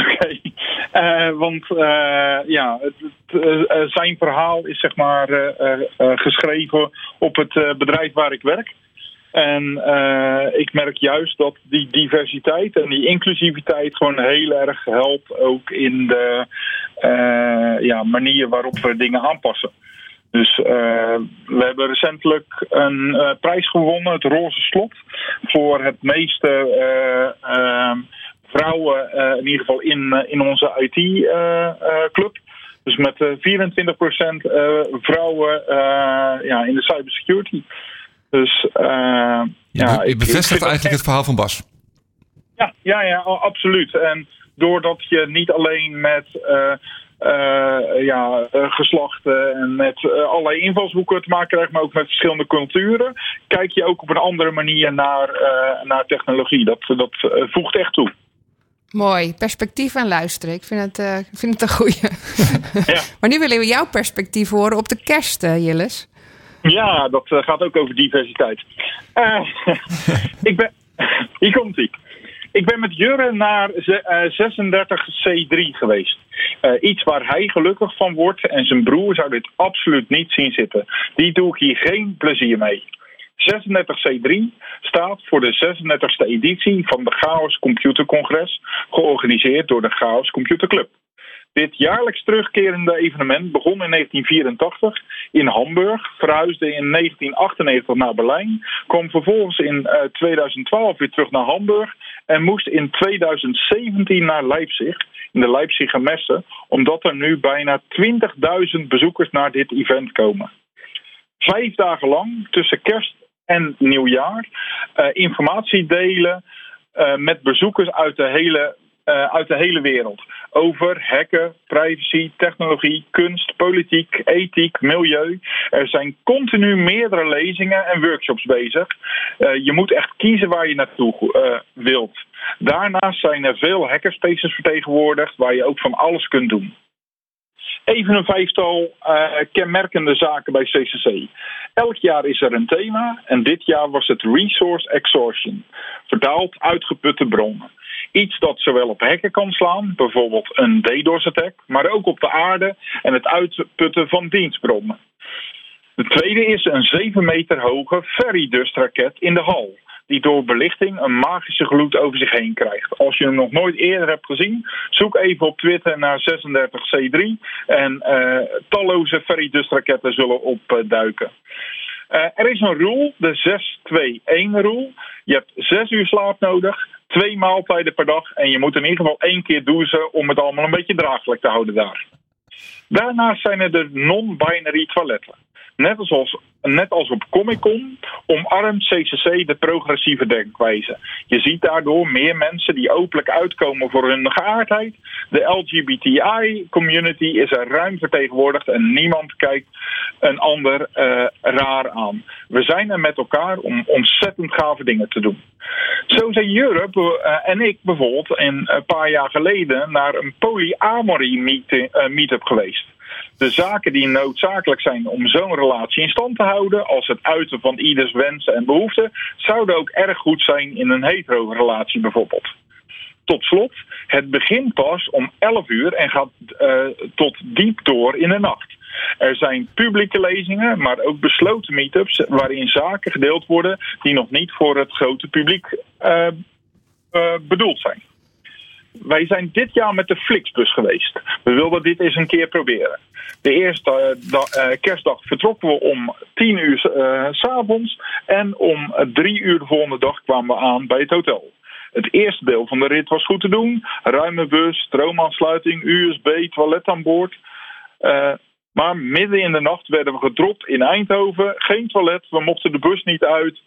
Oké. Eh, want eh, ja, het, eh, zijn verhaal is zeg maar geschreven op het bedrijf waar ik werk. En ik merk juist dat die diversiteit en die inclusiviteit gewoon heel erg helpt ook in de ja, manier waarop we dingen aanpassen. Dus we hebben recentelijk een prijs gewonnen, het Roze Slot, voor het meeste ehm, vrouwen, eh, in ieder geval in, eh, in onze IT-club. dus met eh 24% eh, vrouwen eh, ja, in de cybersecurity. Dus eh, ja, be- je bevestigt eigenlijk het verhaal van Bas. ja, ja, ja, absoluut. En doordat je niet alleen met eh, eh, ja, eh, geslachten en met eh, allerlei invalshoeken te maken krijgt, maar ook met verschillende culturen, kijk je ook op een andere manier naar, eh, naar technologie. Dat, dat eh, voegt echt toe. Mooi. Perspectief en luisteren. Ik vind het, ik vind het een goeie. Ja. maar nu willen we jouw perspectief horen op de kerst, eh, Jilles. Ja, dat eh, gaat ook over diversiteit. Ik ben. Hier komt ie. Ik ben met Jurre naar ze- eh, 36C3 geweest. Iets waar hij gelukkig van wordt en zijn broer zou dit absoluut niet zien zitten. Die doe ik hier geen plezier mee. 36C3 staat voor de 36e editie van de Chaos Computer Congres, georganiseerd door de Chaos Computer Club. Dit jaarlijks terugkerende evenement begon in 1984 in Hamburg, verhuisde in 1998 naar Berlijn, kwam vervolgens in eh, 2012 weer terug naar Hamburg en moest in 2017 naar Leipzig, in de Leipziger Messe, omdat er nu bijna 20.000 bezoekers naar dit event komen. Vijf dagen lang, tussen kerst en nieuwjaar, uh, informatie delen uh, met bezoekers uit de hele uh, uit de hele wereld. Over hacken, privacy, technologie, kunst, politiek, ethiek, milieu. Er zijn continu meerdere lezingen en workshops bezig. Je moet echt kiezen waar je naartoe wilt. Daarnaast zijn er veel hackerspaces vertegenwoordigd waar je ook van alles kunt doen. Even een vijftal uh, kenmerkende zaken bij CCC. Elk jaar is er een thema en dit jaar was het Resource Exhaustion. Vertaald uitgeputte bronnen. Iets dat zowel op hekken kan slaan, bijvoorbeeld een DDoS-attack, maar ook op de aarde en het uitputten van dienstbronnen. De tweede is een 7 meter hoge Ferry Dust raket in de hal die door belichting een magische gloed over zich heen krijgt. Als je hem nog nooit eerder hebt gezien, zoek even op Twitter naar 36C3 en uh, talloze Ferry raketten zullen opduiken. Uh, er is een rule, de 6-2-1 rule. Je hebt 6 uur slaap nodig, twee maaltijden per dag en je moet in ieder geval één keer douchen om het allemaal een beetje draaglijk te houden daar. Daarnaast zijn er de non-binary toiletten. Net als, net als op Comic Con omarmt CCC de progressieve denkwijze. Je ziet daardoor meer mensen die openlijk uitkomen voor hun geaardheid. De LGBTI-community is er ruim vertegenwoordigd en niemand kijkt een ander uh, raar aan. We zijn er met elkaar om ontzettend gave dingen te doen. Zo zijn Europe uh, en ik bijvoorbeeld een paar jaar geleden naar een polyamory uh, meetup geweest de zaken die noodzakelijk zijn om zo'n relatie in stand te houden, als het uiten van ieders wensen en behoeften, zouden ook erg goed zijn in een hetero-relatie bijvoorbeeld. Tot slot, het begint pas om 11 uur en gaat uh, tot diep door in de nacht. Er zijn publieke lezingen, maar ook besloten meetups waarin zaken gedeeld worden die nog niet voor het grote publiek uh, uh, bedoeld zijn. Wij zijn dit jaar met de Flixbus geweest. We wilden dit eens een keer proberen. De eerste uh, kerstdag vertrokken we om 10 uur uh, s'avonds. En om 3 uur de volgende dag kwamen we aan bij het hotel. Het eerste deel van de rit was goed te doen. Ruime bus, stroomaansluiting, USB, toilet aan boord. Maar midden in de nacht werden we gedropt in Eindhoven. Geen toilet, we mochten de bus niet uit.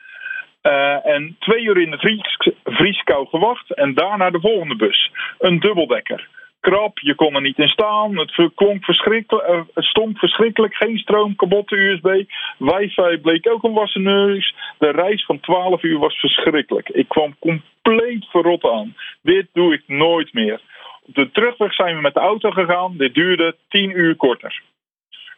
Uh, en twee uur in de vries, vrieskou gewacht en daarna de volgende bus. Een dubbeldekker. Krap, je kon er niet in staan. Het klonk verschrikkelijk, uh, het stonk verschrikkelijk. Geen stroom, kapotte USB. Wifi bleek ook een wassen neus. De reis van 12 uur was verschrikkelijk. Ik kwam compleet verrot aan. Dit doe ik nooit meer. Op de terugweg zijn we met de auto gegaan. Dit duurde 10 uur korter.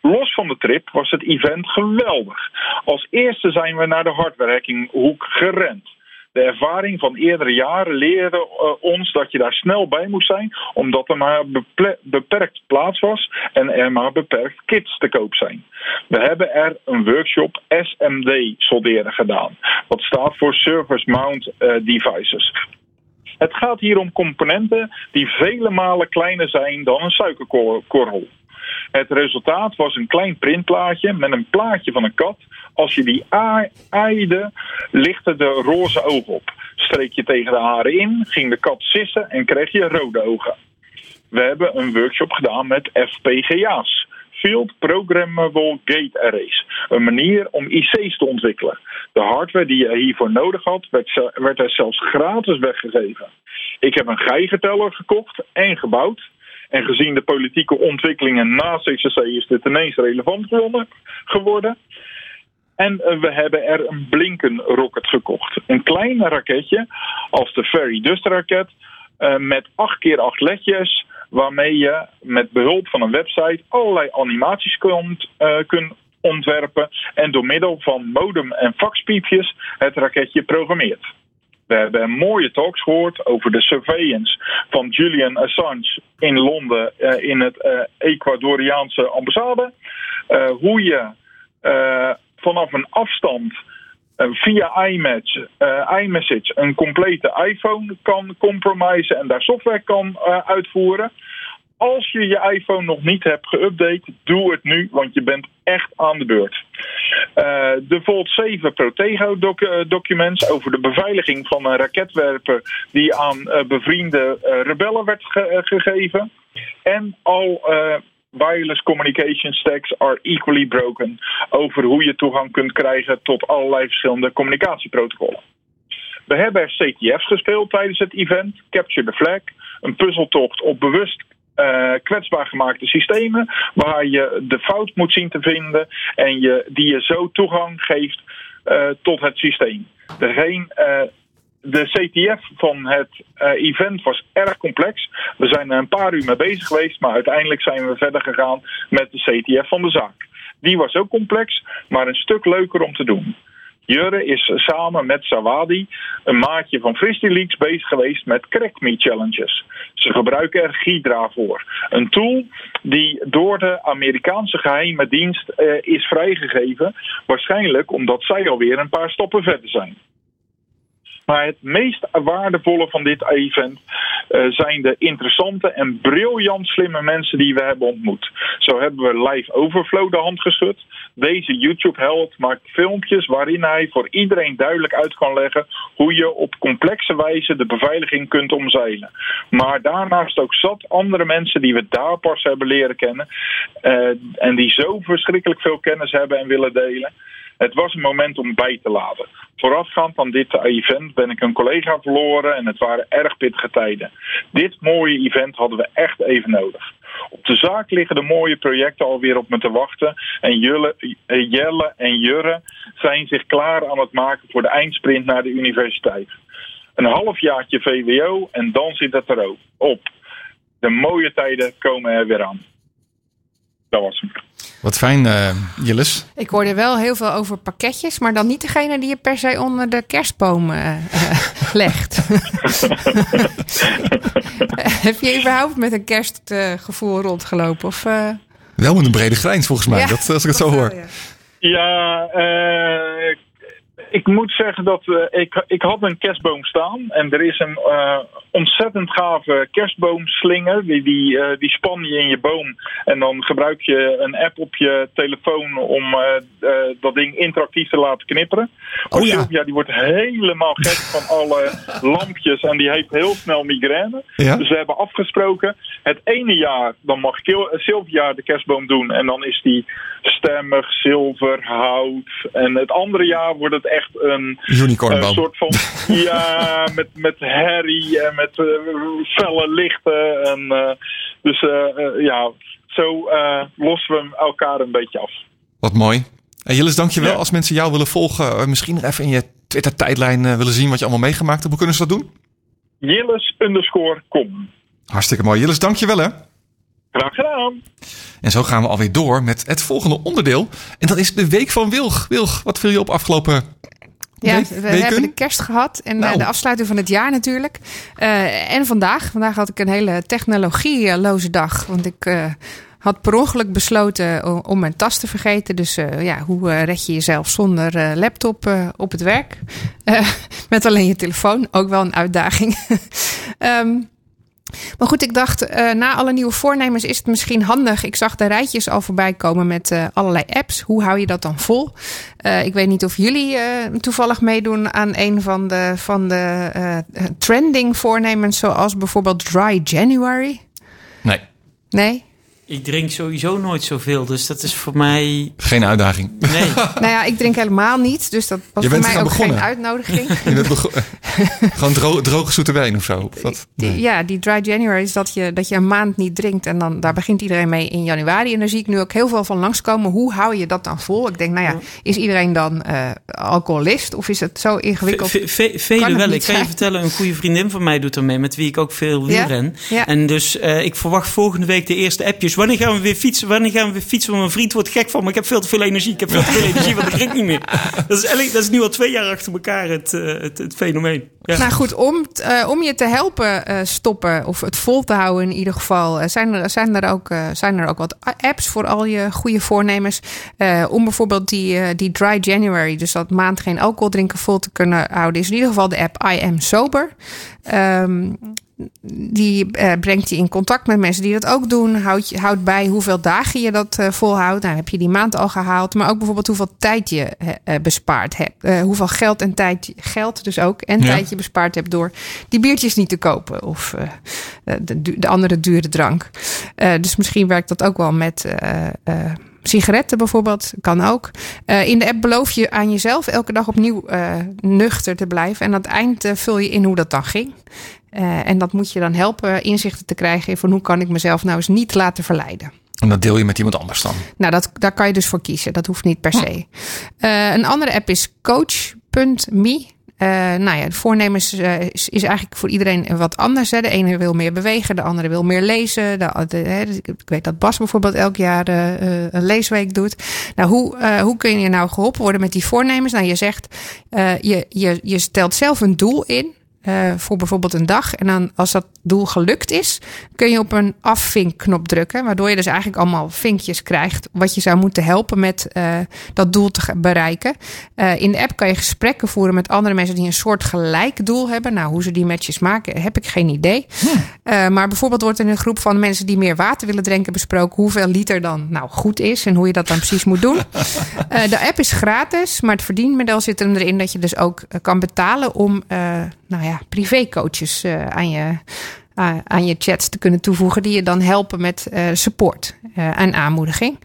Los van de trip was het event geweldig. Als eerste zijn we naar de hardwarehackinghoek gerend. De ervaring van eerdere jaren leerde uh, ons dat je daar snel bij moest zijn, omdat er maar beperkt plaats was en er maar beperkt kits te koop zijn. We hebben er een workshop SMD solderen gedaan, wat staat voor Service Mount uh, Devices. Het gaat hier om componenten die vele malen kleiner zijn dan een suikerkorrel. Het resultaat was een klein printplaatje met een plaatje van een kat. Als je die aaide, lichtte de roze oog op. Streek je tegen de haren in, ging de kat sissen en kreeg je rode ogen. We hebben een workshop gedaan met FPGA's. Field Programmable Gate Arrays. Een manier om IC's te ontwikkelen. De hardware die je hiervoor nodig had, werd, werd er zelfs gratis weggegeven. Ik heb een geigerteller gekocht en gebouwd. En gezien de politieke ontwikkelingen na CCC is dit ineens relevant geworden. En we hebben er een Blinken rocket gekocht. Een klein raketje als de Ferry Dust raket uh, met 8 keer 8 ledjes waarmee je met behulp van een website allerlei animaties kunt, uh, ontwerpen en door middel van modem en faxpiepjes het raketje programmeert. We hebben mooie talks gehoord over de surveillance van Julian Assange in Londen uh, in het uh, Ecuadoriaanse ambassade. Hoe je vanaf een afstand via iMatch, iMessage een complete iPhone kan compromisen en daar software kan uitvoeren. Als je je iPhone nog niet hebt geüpdate, doe het nu, want je bent echt aan de beurt. Eh, de Volt 7 Protego doc- eh, documents over de beveiliging van een raketwerper die aan eh, bevriende eh, rebellen werd ge- eh, gegeven. En al eh, wireless communication stacks are equally broken over hoe je toegang kunt krijgen tot allerlei verschillende communicatieprotocollen. We hebben CTF's gespeeld tijdens het event, Capture the Flag, een puzzeltocht op bewust eh, kwetsbaar gemaakte systemen, waar je de fout moet zien te vinden en je, die je zo toegang geeft eh, tot het systeem. Degene, eh, de CTF van het eh, event was erg complex. We zijn er een paar uur mee bezig geweest, maar uiteindelijk zijn we verder gegaan met de CTF van de zaak. Die was ook complex, maar een stuk leuker om te doen. Jurre is samen met Sawadi, een maatje van FristiLeaks, bezig geweest met Crack Me Challenges. Ze gebruiken er Hydra voor. Een tool die door de Amerikaanse geheime dienst eh, is vrijgegeven. Waarschijnlijk omdat zij alweer een paar stappen verder zijn. Maar het meest waardevolle van dit event eh, zijn de interessante en briljant slimme mensen die we hebben ontmoet. Zo hebben we Live Overflow de hand geschud. Deze YouTube-held maakt filmpjes waarin hij voor iedereen duidelijk uit kan leggen hoe je op complexe wijze de beveiliging kunt omzeilen. Maar daarnaast ook zat andere mensen die we daar pas hebben leren kennen eh, en die zo verschrikkelijk veel kennis hebben en willen delen. Het was een moment om bij te laden. Voorafgaand aan dit event ben ik een collega verloren en het waren erg pittige tijden. Dit mooie event hadden we echt even nodig. Op de zaak liggen de mooie projecten alweer op me te wachten. En Jelle, eh, Jelle en Jurre zijn zich klaar aan het maken voor de eindsprint naar de universiteit. Een halfjaartje VWO en dan zit het er ook op. De mooie tijden komen er weer aan. Dat was hem. Wat fijn, eh Jilles. Ik hoorde wel heel veel over pakketjes, maar dan niet degene die je per se onder de kerstboom eh, eh, legt. Heb je überhaupt met een kerstgevoel rondgelopen? Of, eh? Wel met een brede grijns volgens mij, Ja, dat, als ik het zo wel, hoor. ja. Ja, eh, ik moet zeggen dat eh, ik, ik had een kerstboom staan. En er is een eh, ontzettend gave kerstboomslinger. Die, die, eh, die span je in je boom. En dan gebruik je een app op je telefoon om dat ding interactief te laten knipperen. Maar Oh ja. Sylvia die wordt helemaal gek van alle lampjes. En die heeft heel snel migraine. Ja? Dus we hebben afgesproken. Het ene jaar dan mag Sylvia de kerstboom doen. En dan is die stemmig, zilver, hout. En het andere jaar wordt het echt een Unicornboom. soort van. ja, met, met herrie en met eh, felle lichten. En, eh, dus eh, ja, zo lossen we elkaar een beetje af. Wat mooi. En Jilles, dankjewel. Ja. Als mensen jou willen volgen, misschien nog even in je Twitter-tijdlijn willen zien wat je allemaal meegemaakt hebt. Hoe kunnen ze dat doen? Jilles underscore kom. Hartstikke mooi. Jilles, dankjewel hè. Graag gedaan. En zo gaan we alweer door met het volgende onderdeel. En dat is de Week van Wilg. Wilg, wat viel je op afgelopen Ja, week- we weken? hebben de kerst gehad en eh, Nou. de afsluiting van het jaar natuurlijk. Eh, en vandaag. Vandaag had ik een hele technologieloze dag. Want ik eh, had per ongeluk besloten om mijn tas te vergeten. Dus eh, ja, hoe red je jezelf zonder eh, laptop eh, op het werk? Eh, met alleen je telefoon. Ook wel een uitdaging. Ehm, maar goed, ik dacht, eh, na alle nieuwe voornemens is het misschien handig. Ik zag de rijtjes al voorbij komen met eh, allerlei apps. Hoe hou je dat dan vol? Eh, ik weet niet of jullie toevallig meedoen aan een van de, van de trending voornemens, zoals bijvoorbeeld Dry January. Nee, Nee? Ik drink sowieso nooit zoveel, dus dat is voor mij... geen uitdaging. Nee. nou ja, ik drink helemaal niet, dus dat was Je voor mij ook begonnen. geen uitnodiging. Je bent Gewoon dro droge zoete wijn of zo. Of wat? Die- Nee. Ja, die dry January is dat je, dat je een maand niet drinkt. En dan, daar begint iedereen mee in januari. En daar zie ik nu ook heel veel van langskomen. Hoe hou je dat dan vol? Ik denk, nou ja, is iedereen dan eh, alcoholist? Of is het zo ingewikkeld? Ve- wel. Ik kan je vertellen, een goede vriendin van mij doet er mee, met wie ik ook veel Ja? wielren. Ja. En dus eh, ik verwacht volgende week de eerste appjes. Wanneer gaan we weer fietsen? Wanneer gaan we weer fietsen? Want mijn vriend wordt gek van me. Ik heb veel te veel energie. Ik heb veel te veel energie, want ik drink niet meer. Dat is, dat is nu al twee jaar achter elkaar het, eh, het, het fenomeen. Ja. Nou goed, om, eh, om je te helpen eh, stoppen, of het vol te houden in ieder geval, zijn, er, zijn, er ook, zijn er ook wat apps voor al je goede voornemens. Om bijvoorbeeld die, die Dry January, dus dat maand geen alcohol drinken, vol te kunnen houden, is in ieder geval de app I Am Sober. Ehm, die eh, brengt je in contact met mensen die dat ook doen. Houdt, je, houdt bij hoeveel dagen je dat eh, volhoudt. Nou, heb je die maand al gehaald. Maar ook bijvoorbeeld hoeveel tijd je eh, bespaard hebt. Hoeveel geld en tijd, geld dus ook, en Ja. tijd je bespaard hebt door die biertjes niet te kopen. Of de, de andere dure drank. Dus misschien werkt dat ook wel met... Sigaretten bijvoorbeeld, kan ook. Eh, in de app beloof je aan jezelf elke dag opnieuw eh, nuchter te blijven. En aan het eind eh, vul je in hoe dat dan ging. En dat moet je dan helpen inzichten te krijgen van hoe kan ik mezelf nou eens niet laten verleiden. En dat deel je met iemand anders dan. Nou, dat, daar kan je dus voor kiezen. Dat hoeft niet per se. Eh, een andere app is coach.me. Eh nou ja, de voornemens eh, is, eigenlijk voor iedereen wat anders. Hè. De ene wil meer bewegen, de andere wil meer lezen. De, hè, dus ik, weet dat Bas bijvoorbeeld elk jaar eh, eh, een leesweek doet. Nou, hoe, eh, hoe kun je nou geholpen worden met die voornemens? Nou, je zegt, eh, je, je, je stelt zelf een doel in. Eh, voor bijvoorbeeld een dag. En dan als dat doel gelukt is, kun je op een afvinkknop drukken. Waardoor je dus eigenlijk allemaal vinkjes krijgt. Wat je zou moeten helpen met eh, dat doel te bereiken. Eh, in de app kan je gesprekken voeren met andere mensen die een soort gelijk doel hebben. Nou, hoe ze die matches maken, heb ik geen idee. Eh, maar bijvoorbeeld wordt in een groep van mensen die meer water willen drinken besproken hoeveel liter dan nou goed is en hoe je dat dan precies moet doen. De app is gratis, maar het verdienmodel zit er erin dat je dus ook kan betalen om nou ja, privécoaches eh, aan je uh, aan je chats te kunnen toevoegen die je dan helpen met uh, support uh, en aanmoediging.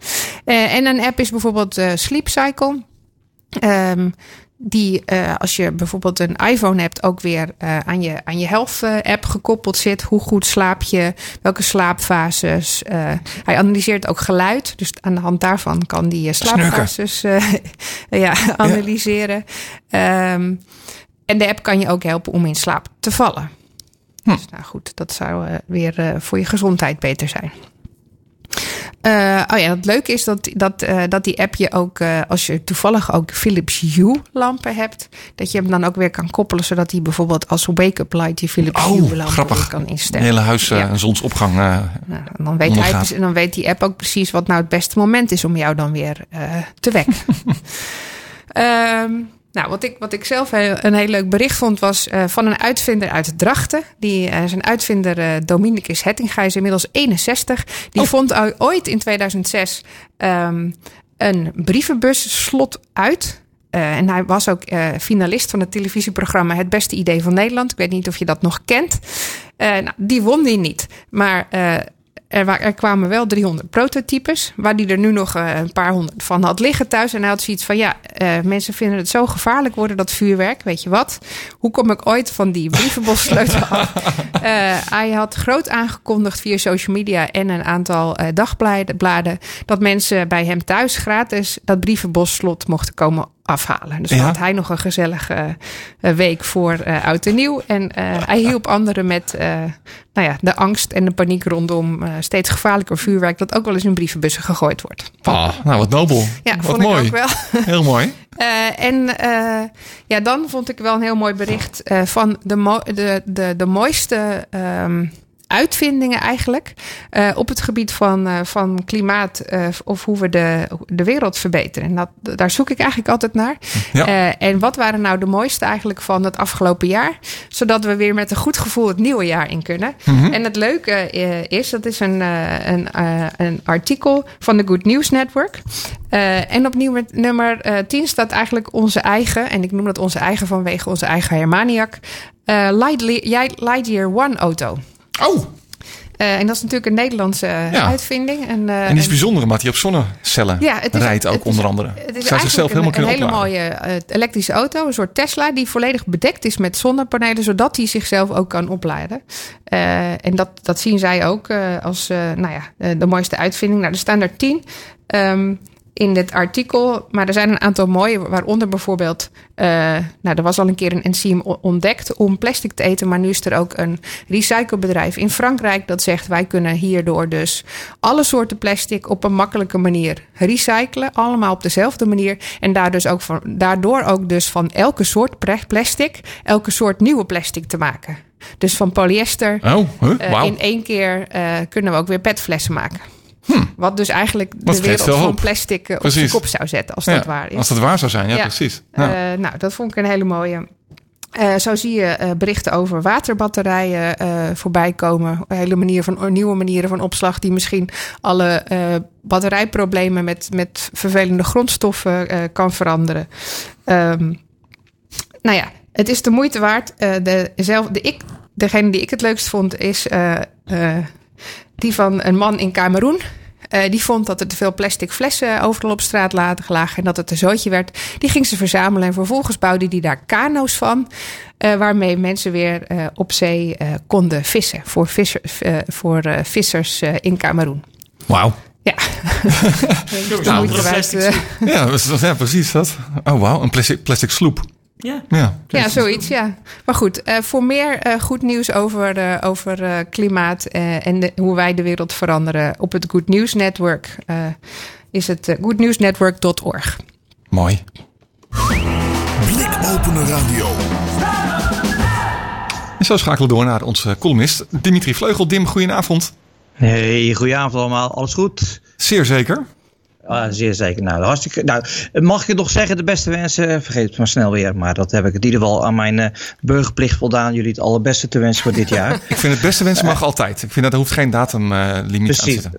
Uh, en een app is bijvoorbeeld Sleep Cycle. Um, die als je bijvoorbeeld een iPhone hebt ook weer aan je, aan je health app gekoppeld zit. Hoe goed slaap je? Welke slaapfases? hij analyseert ook geluid. Dus aan de hand daarvan kan die slaapfases ja, analyseren. Ja. Um, en de app kan je ook helpen om in slaap te vallen. Hm. Dus nou goed, dat zou weer voor je gezondheid beter zijn. Uh, oh ja, het leuke is dat, dat, uh, dat die app je ook, uh, als je toevallig ook Philips Hue lampen hebt, dat je hem dan ook weer kan koppelen, zodat hij bijvoorbeeld als wake-up light die Philips oh, Hue lampen grappig. kan instellen. Een hele huis ja. een zonsopgang. Nou, dan, weet hij, dan weet die app ook precies wat nou het beste moment is om jou dan weer te wekken. um, nou, wat ik, wat ik zelf een heel leuk bericht vond, was uh, van een uitvinder uit Drachten. Die, uh, zijn uitvinder uh, Dominicus Hettinga is inmiddels 61. Die oh. vond ooit in 2006 um, een brievenbusslot uit. Uh, en hij was ook uh, finalist van het televisieprogramma Het Beste Idee van Nederland. Ik weet niet of je dat nog kent. Uh, nou, die won die niet. Maar er, er, kwamen wel 300 prototypes, waar die er nu nog uh, een paar honderd van had liggen thuis. En hij had zoiets van, ja, uh, mensen vinden het zo gevaarlijk worden, dat vuurwerk. Weet je wat? Hoe kom ik ooit van die brievenbossleutel af? Uh, hij had groot aangekondigd via social media en een aantal dagbladen... dat mensen bij hem thuis gratis dat brievenbosslot mochten komen afhalen. Dus ja. had hij nog een gezellige uh, week voor uh, oud en nieuw. En uh, hij hielp anderen met nou ja, de angst en de paniek rondom steeds gevaarlijker vuurwerk... dat ook wel eens in brievenbussen gegooid wordt. Ah, nou, wat nobel. Ja, wat vond mooi. ik ook wel. Heel mooi. en ja, dan vond ik wel een heel mooi bericht van de, de, de, de mooiste... Um, uitvindingen eigenlijk uh, op het gebied van, uh, van klimaat uh, of hoe we de, de wereld verbeteren. En dat, daar zoek ik eigenlijk altijd naar. Ja. en wat waren nou de mooiste eigenlijk van het afgelopen jaar? Zodat we weer met een goed gevoel het nieuwe jaar in kunnen. Mm -hmm. En het leuke is, dat is een, een, een artikel van de Good News Network. en op nummer, nummer 10 staat eigenlijk onze eigen, en ik noem dat onze eigen vanwege onze eigen Hermaniac, Lightyear, Lightyear One auto. Oh! Uh, en dat is natuurlijk een Nederlandse ja. uitvinding. En, uh, en die is bijzonder omdat hij op zonnecellen ja, het is, rijdt ook het onder andere. Het is zichzelf helemaal een, een hele mooie elektrische auto. Een soort Tesla die volledig bedekt is met zonnepanelen. Zodat hij zichzelf ook kan opladen. en dat, dat zien zij ook als nou ja, de mooiste uitvinding. Nou, er staan er tien. Um, in dit artikel. Maar er zijn een aantal mooie, waaronder bijvoorbeeld... Uh, nou, er was al een keer een enzym ontdekt om plastic te eten... maar nu is er ook een recyclebedrijf in Frankrijk... dat zegt wij kunnen hierdoor dus alle soorten plastic... op een makkelijke manier recyclen. Allemaal op dezelfde manier. En daar dus ook van, daardoor ook dus van elke soort plastic... elke soort nieuwe plastic te maken. Dus van polyester oh, huh? uh, wow. in één keer uh, kunnen we ook weer petflessen maken. Hm. Wat dus eigenlijk Wat de wereld van plastic op Precies. zijn kop zou zetten, als ja, dat waar is. Als dat waar zou zijn, ja, Ja. precies. Ja. Uh, nou, dat vond ik een hele mooie. Eh, zo zie je eh, berichten over waterbatterijen voorbij komen. Hele manier van, nieuwe manieren van opslag die misschien alle batterijproblemen met, met vervelende grondstoffen kan veranderen. Um, nou ja, het is de moeite waard. de, zelf, de ik, degene die ik het leukst vond is die van een man in Cameroen. Uh, die vond dat er te veel plastic flessen overal op straat lagen en dat het een zootje werd. Die ging ze verzamelen en vervolgens bouwde die daar kano's van. Uh, waarmee mensen weer uh, op zee konden vissen. Voor, visser, voor vissers in Cameroen. Wauw. Ja. nou, ja, precies dat. Oh, wauw. Een plastic, plastic sloep. Ja, ja. ja zoiets, ja. Maar goed, uh, voor meer uh, goed nieuws over, uh, over klimaat en de, hoe wij de wereld veranderen op het Good News Network is het goodnewsnetwork.org. Mooi. Blikopener Radio. En zo schakelen we door naar onze columnist Dimitri Vleugel. Dim, goedenavond. Hey, goedenavond allemaal. Alles goed? Zeer zeker. Ah, zeer zeker. Nou, hartstikke. Nou, mag ik nog zeggen, de beste wensen? Vergeet het maar snel weer. Maar dat heb ik in ieder geval aan mijn uh, burgerplicht voldaan. Jullie het allerbeste te wensen voor dit jaar. ik vind het beste wensen mag altijd. Ik vind dat er hoeft geen datumlimiet uh, aan te zitten.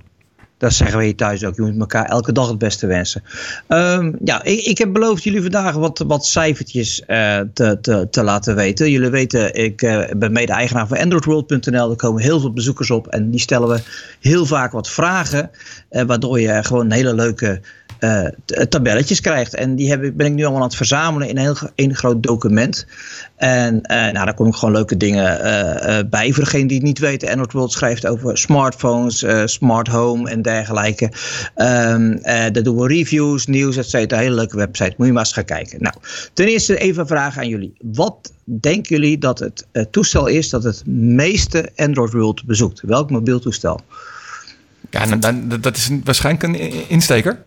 Dat zeggen we hier thuis ook. Je moet elkaar elke dag het beste wensen. Um, ja, ik, ik, heb beloofd jullie vandaag wat, wat cijfertjes uh, te, te, te, laten weten. Jullie weten, ik uh, ben mede-eigenaar van AndroidWorld.nl. Er komen heel veel bezoekers op en die stellen we heel vaak wat vragen. Uh, waardoor je gewoon een hele leuke uh, tabelletjes krijgt. En die heb, ben ik nu allemaal aan het verzamelen in een groot document. En uh, nou, daar kom ik gewoon leuke dingen uh, bij. Voor degene die het niet weten, Android World schrijft over smartphones, smart home en dergelijke. Um, daar doen we reviews, nieuws, et cetera. Hele leuke website. Moet je maar eens gaan kijken. Nou, ten eerste even een vraag aan jullie. Wat denken jullie dat het toestel is dat het meeste Android World bezoekt? Welk mobiel toestel? Ja, dan, dan, dat is waarschijnlijk een insteker.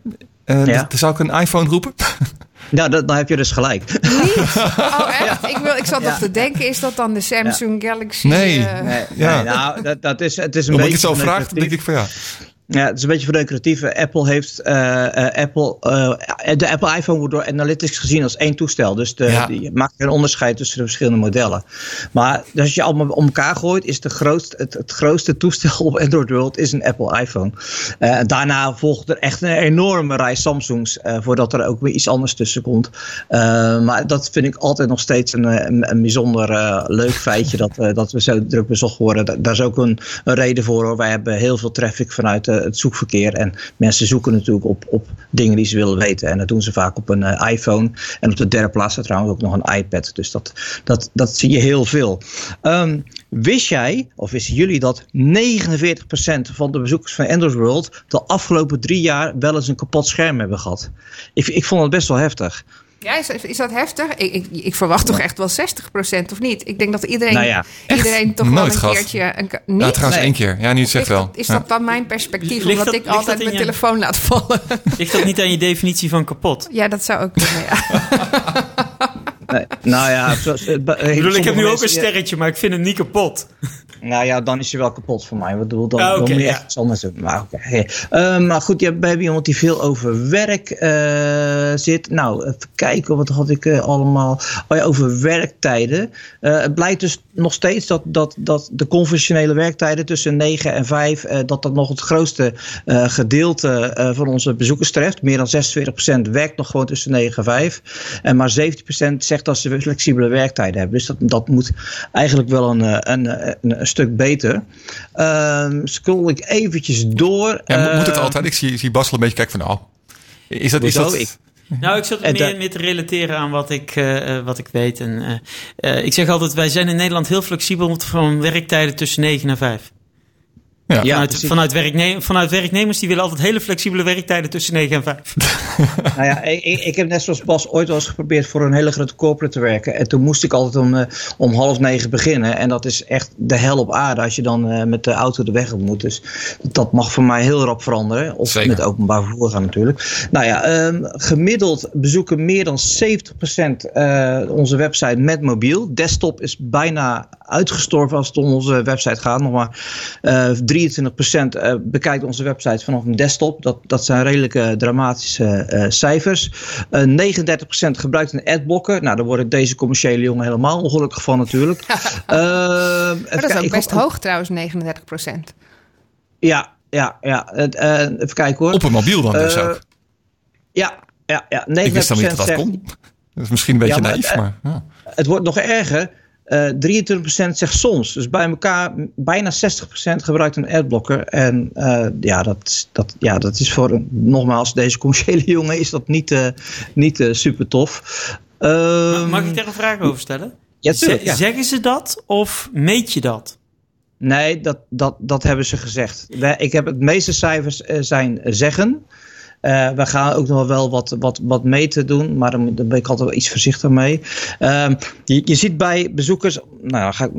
Uh, ja. Zou ik een iPhone roepen? Nou, dat, dan heb je dus gelijk. Niet? Oh, echt? Ik, wil, ik zat nog te denken, is dat dan de Samsung Galaxy? Nee. Uh... nee, nee, nou, dat, dat is, het is een Omdat beetje... Omdat je het zo vraagt, denk ik van ja. Ja, het is een beetje voor de creatieve. Apple heeft uh, uh, Apple, uh, de Apple iPhone wordt door Analytics gezien als één toestel. Dus de, ja. die maakt geen onderscheid tussen de verschillende modellen. Maar dus als je allemaal om elkaar gooit, is de grootste, het, het grootste toestel op Android World is een Apple iPhone. daarna volgt er echt een enorme rij Samsungs, voordat er ook weer iets anders tussen komt. maar dat vind ik altijd nog steeds een, een, een bijzonder leuk feitje dat, dat we zo druk bezocht worden. Daar is ook een, een reden voor. Hoor. Wij hebben heel veel traffic vanuit het zoekverkeer. En mensen zoeken natuurlijk op, op dingen die ze willen weten. En dat doen ze vaak op een uh, iPhone. En op de derde plaats staat trouwens ook nog een iPad. Dus dat, dat, dat zie je heel veel. Um, wist jij, of wisten jullie dat 49% van de bezoekers van Android World de afgelopen drie jaar wel eens een kapot scherm hebben gehad? Ik, ik vond het best wel heftig. Ja, is, is dat heftig? Ik, ik, ik verwacht toch echt wel 60% of niet? Ik denk dat iedereen, nou ja, iedereen toch Nooit wel een keertje... Een, niet? Ja, trouwens nee. één keer. Ja, nu zegt wel. Is ja. dat dan mijn perspectief? Ligt omdat dat, ik altijd mijn je... telefoon laat vallen. Ligt dat niet aan je definitie van kapot? Ja, dat zou ook kunnen, ja. Nee, nou ja, zoals, ik, bedoel, ik heb nu ook een sterretje, maar ik vind hem niet kapot. Nou ja, dan is hij wel kapot voor mij. Wat bedoel, dan, ah, okay, je echt iets anders doen. Maar, okay. uh, maar goed, ja, we hebben iemand die veel over werk uh, zit. Nou, even kijken, wat had ik uh, allemaal... Oh ja, over werktijden. het blijkt dus nog steeds dat, dat, dat de conventionele werktijden tussen 9 en 5... dat dat nog het grootste gedeelte van onze bezoekers treft. Meer dan 46% werkt nog gewoon tussen 9 en 5. En maar 17% zegt dat ze flexibele werktijden hebben. Dus dat, dat moet eigenlijk wel een, een, een, een stuk beter. Um, scroll ik eventjes door. Ja, moet, moet het Uh, altijd? Ik zie, zie Basel een beetje kijken van, nou, is dat... Is dat Ik- Nou, ik zat meer da- mee te relateren aan wat ik, eh, eh, wat ik weet. En, eh, eh, ik zeg altijd, wij zijn in Nederland heel flexibel van werktijden tussen 9 en 5. Ja. Ja, vanuit, vanuit, werkne vanuit werknemers die willen altijd hele flexibele werktijden tussen 9 en 5. nou ja, ik, ik heb net zoals Bas ooit wel eens geprobeerd voor een hele grote corporate te werken. En toen moest ik altijd om, eh, om half negen beginnen. En dat is echt de hel op aarde als je dan eh, met de auto de weg op moet. Dus dat mag voor mij heel rap veranderen. Of Zeker. met openbaar vervoer gaan natuurlijk. Nou ja, ehm, gemiddeld bezoeken meer dan 70% eh, onze website met mobiel. Desktop is bijna uitgestorven als het om onze website gaat. Nog maar uh, 23% bekijkt onze website vanaf een desktop. Dat, dat zijn redelijke dramatische cijfers. 39% gebruikt een adblocker. Nou, daar worden deze commerciële jongen helemaal ongelukkig van natuurlijk. maar dat is ook best hoog trouwens, 39%. Ja, ja, ja. even kijken hoor. Op een mobiel dan dus ook? Ja, ja, ja. 39% Ik wist dan niet dat dat kon. Dat is misschien een beetje ja, naïef, maar... Ja. Het wordt nog erger. Uh, 23% zegt soms. Dus bij elkaar bijna 60% gebruikt een adblocker. En uh, ja, dat, dat, ja, dat is voor, een, nogmaals, deze commerciële jongen is dat niet, uh, niet super tof. Mag, mag ik daar een vraag over stellen? Ja, tuurlijk, ja. Zeggen ze dat of meet je dat? Nee, dat, dat, dat hebben ze gezegd. Ik heb het meeste cijfers zijn zeggen. Uh, we gaan ook nog wel wat, wat, wat mee te doen, maar dan, ben ik altijd wel iets voorzichtiger mee. Uh, je, je ziet bij bezoekers, nou ga,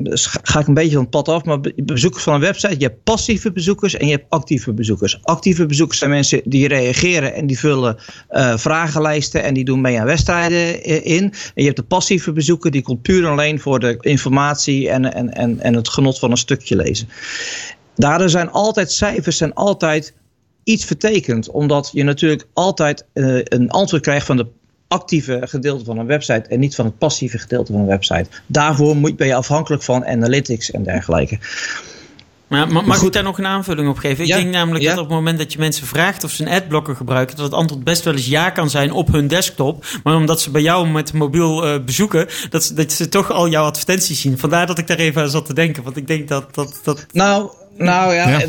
ga ik een beetje van het pad af, maar bezoekers van een website, je hebt passieve bezoekers en je hebt actieve bezoekers. Actieve bezoekers zijn mensen die reageren en die vullen uh, vragenlijsten en die doen mee aan wedstrijden in. En je hebt de passieve bezoeker, die komt puur alleen voor de informatie en, en, en, en het genot van een stukje lezen. Daardoor zijn altijd cijfers, zijn altijd iets vertekent. Omdat je natuurlijk altijd uh, een antwoord krijgt van de actieve gedeelte van een website en niet van het passieve gedeelte van een website. Daarvoor moet, ben je afhankelijk van analytics en dergelijke. Maar, maar mag ik daar nog een aanvulling op geven? Ik denk namelijk dat op het moment dat je mensen vraagt of ze een adblocker gebruiken, dat het antwoord best wel eens ja kan zijn op hun desktop. Maar omdat ze bij jou met mobiel uh, bezoeken, dat, dat ze toch al jouw advertenties zien. Vandaar dat ik daar even aan zat te denken. Want ik denk dat. dat, dat... Nou, nou ja,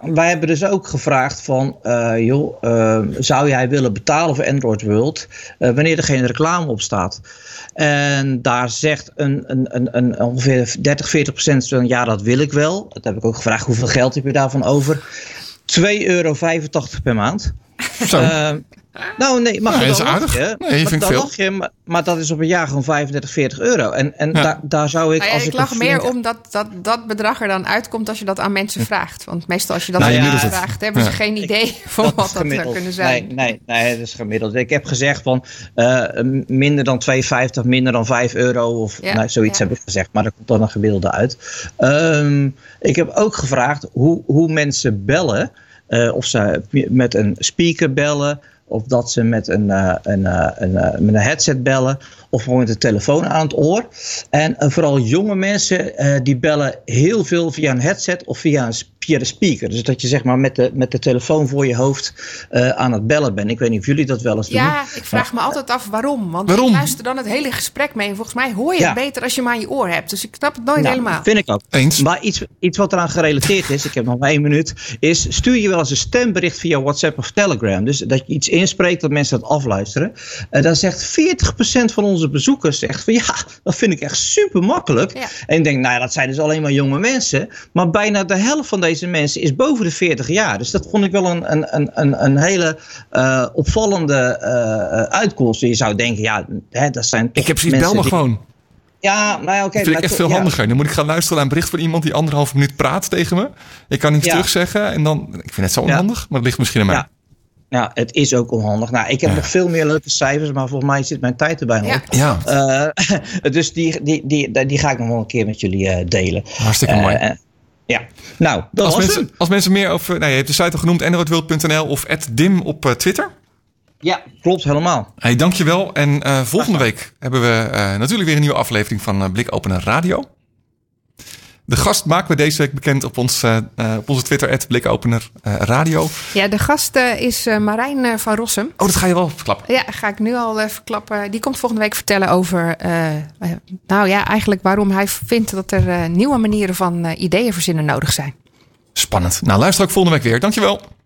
wij hebben dus ook gevraagd van, uh, joh, uh, zou jij willen betalen voor Android World uh, wanneer er geen reclame op staat? En daar zegt een, een, een, een ongeveer 30, 40 procent van, ja, dat wil ik wel. Dat heb ik ook gevraagd, hoeveel geld heb je daarvan over? 2,85 euro per maand. Zo. Nou, nee, maar ja, dat is aardig. Je, nee, maar, vind ik dan veel. lach je, maar, maar, dat is op een jaar gewoon 35, 40 euro. En, en Ja. daar, daar zou ik. Nou ja, als ik ik lach meer om dat, dat dat bedrag er dan uitkomt als je dat aan mensen vraagt. Want meestal als je dat Nou aan mensen het- vraagt, hebben ze ja. geen idee van Dat wat dat zou kunnen zijn. Nee, nee, nee, dat is gemiddeld. Ik heb gezegd van eh, minder dan 2,50, minder dan 5 euro of Ja, nou, zoiets ja. heb ik gezegd. Maar daar komt dan een gemiddelde uit. Ehm, ik heb ook gevraagd hoe, hoe mensen bellen. eh, of ze met een speaker bellen. Of dat ze met een, eh, een, eh, een, eh, met een headset bellen. Of gewoon met de telefoon aan het oor. En eh, vooral jonge mensen eh, die bellen heel veel via een headset of via, een, via de speaker. Dus dat je zeg maar met de, met de telefoon voor je hoofd eh, aan het bellen bent. Ik weet niet of jullie dat wel eens doen. Ja, ik vraag me altijd af waarom. Want Waarom? ik luister dan het hele gesprek mee. En volgens mij hoor je Ja. het beter als je hem aan je oor hebt. Dus ik snap het nooit Nou, helemaal. Vind ik ook. Eens. Maar iets, iets wat eraan gerelateerd is, ik heb nog maar één minuut, is stuur je wel eens een stembericht via WhatsApp of Telegram. Dus dat je iets inspreekt dat mensen dat afluisteren. En dan zegt 40% van onze bezoekers zegt van ja, dat vind ik echt super makkelijk. Ja. En ik denk, nou ja, dat zijn dus alleen maar jonge mensen. Maar bijna de helft van deze mensen is boven de 40 jaar. Dus dat vond ik wel een, een, een, een, een hele eh, opvallende eh, uitkomst. Je zou denken, ja, hè, dat zijn toch Ik heb zoiets, bel me die- gewoon. Ja, nou ja, oké. Dat vind maar ik echt veel ja. handiger. Dan moet ik gaan luisteren naar een bericht van iemand die anderhalve minuut praat tegen me. Ik kan niets Ja. terugzeggen en dan... Ik vind het zo onhandig, maar het ligt misschien aan mij. Ja. Het is ook onhandig. Nou, ik heb Ja. nog veel meer leuke cijfers, maar volgens mij zit mijn tijd er bijna Ja. Eh, dus die, die, die, die ga ik nog wel een keer met jullie eh, delen. hartstikke Eh, mooi. ja, nou, dat Als was mensen, hem. als mensen meer over... Nou, je hebt de site al genoemd, androidworld.nl of @dim op Twitter. Ja, klopt helemaal. Hey, dankjewel. En eh, volgende week hebben we eh, natuurlijk weer een nieuwe aflevering van uh, Blik Open Radio. De gast maken we deze week bekend op, ons, uh, uh, op onze Twitter, Blikopener uh, Radio. Ja, de gast uh, is Marijn van Rossum. Oh, dat ga je wel verklappen. Ja, ga ik nu al verklappen. Die komt volgende week vertellen over, nou ja, eigenlijk waarom hij vindt dat er nieuwe manieren van ideeën verzinnen nodig zijn. Spannend. Nou, luister ook volgende week weer. Dankjewel.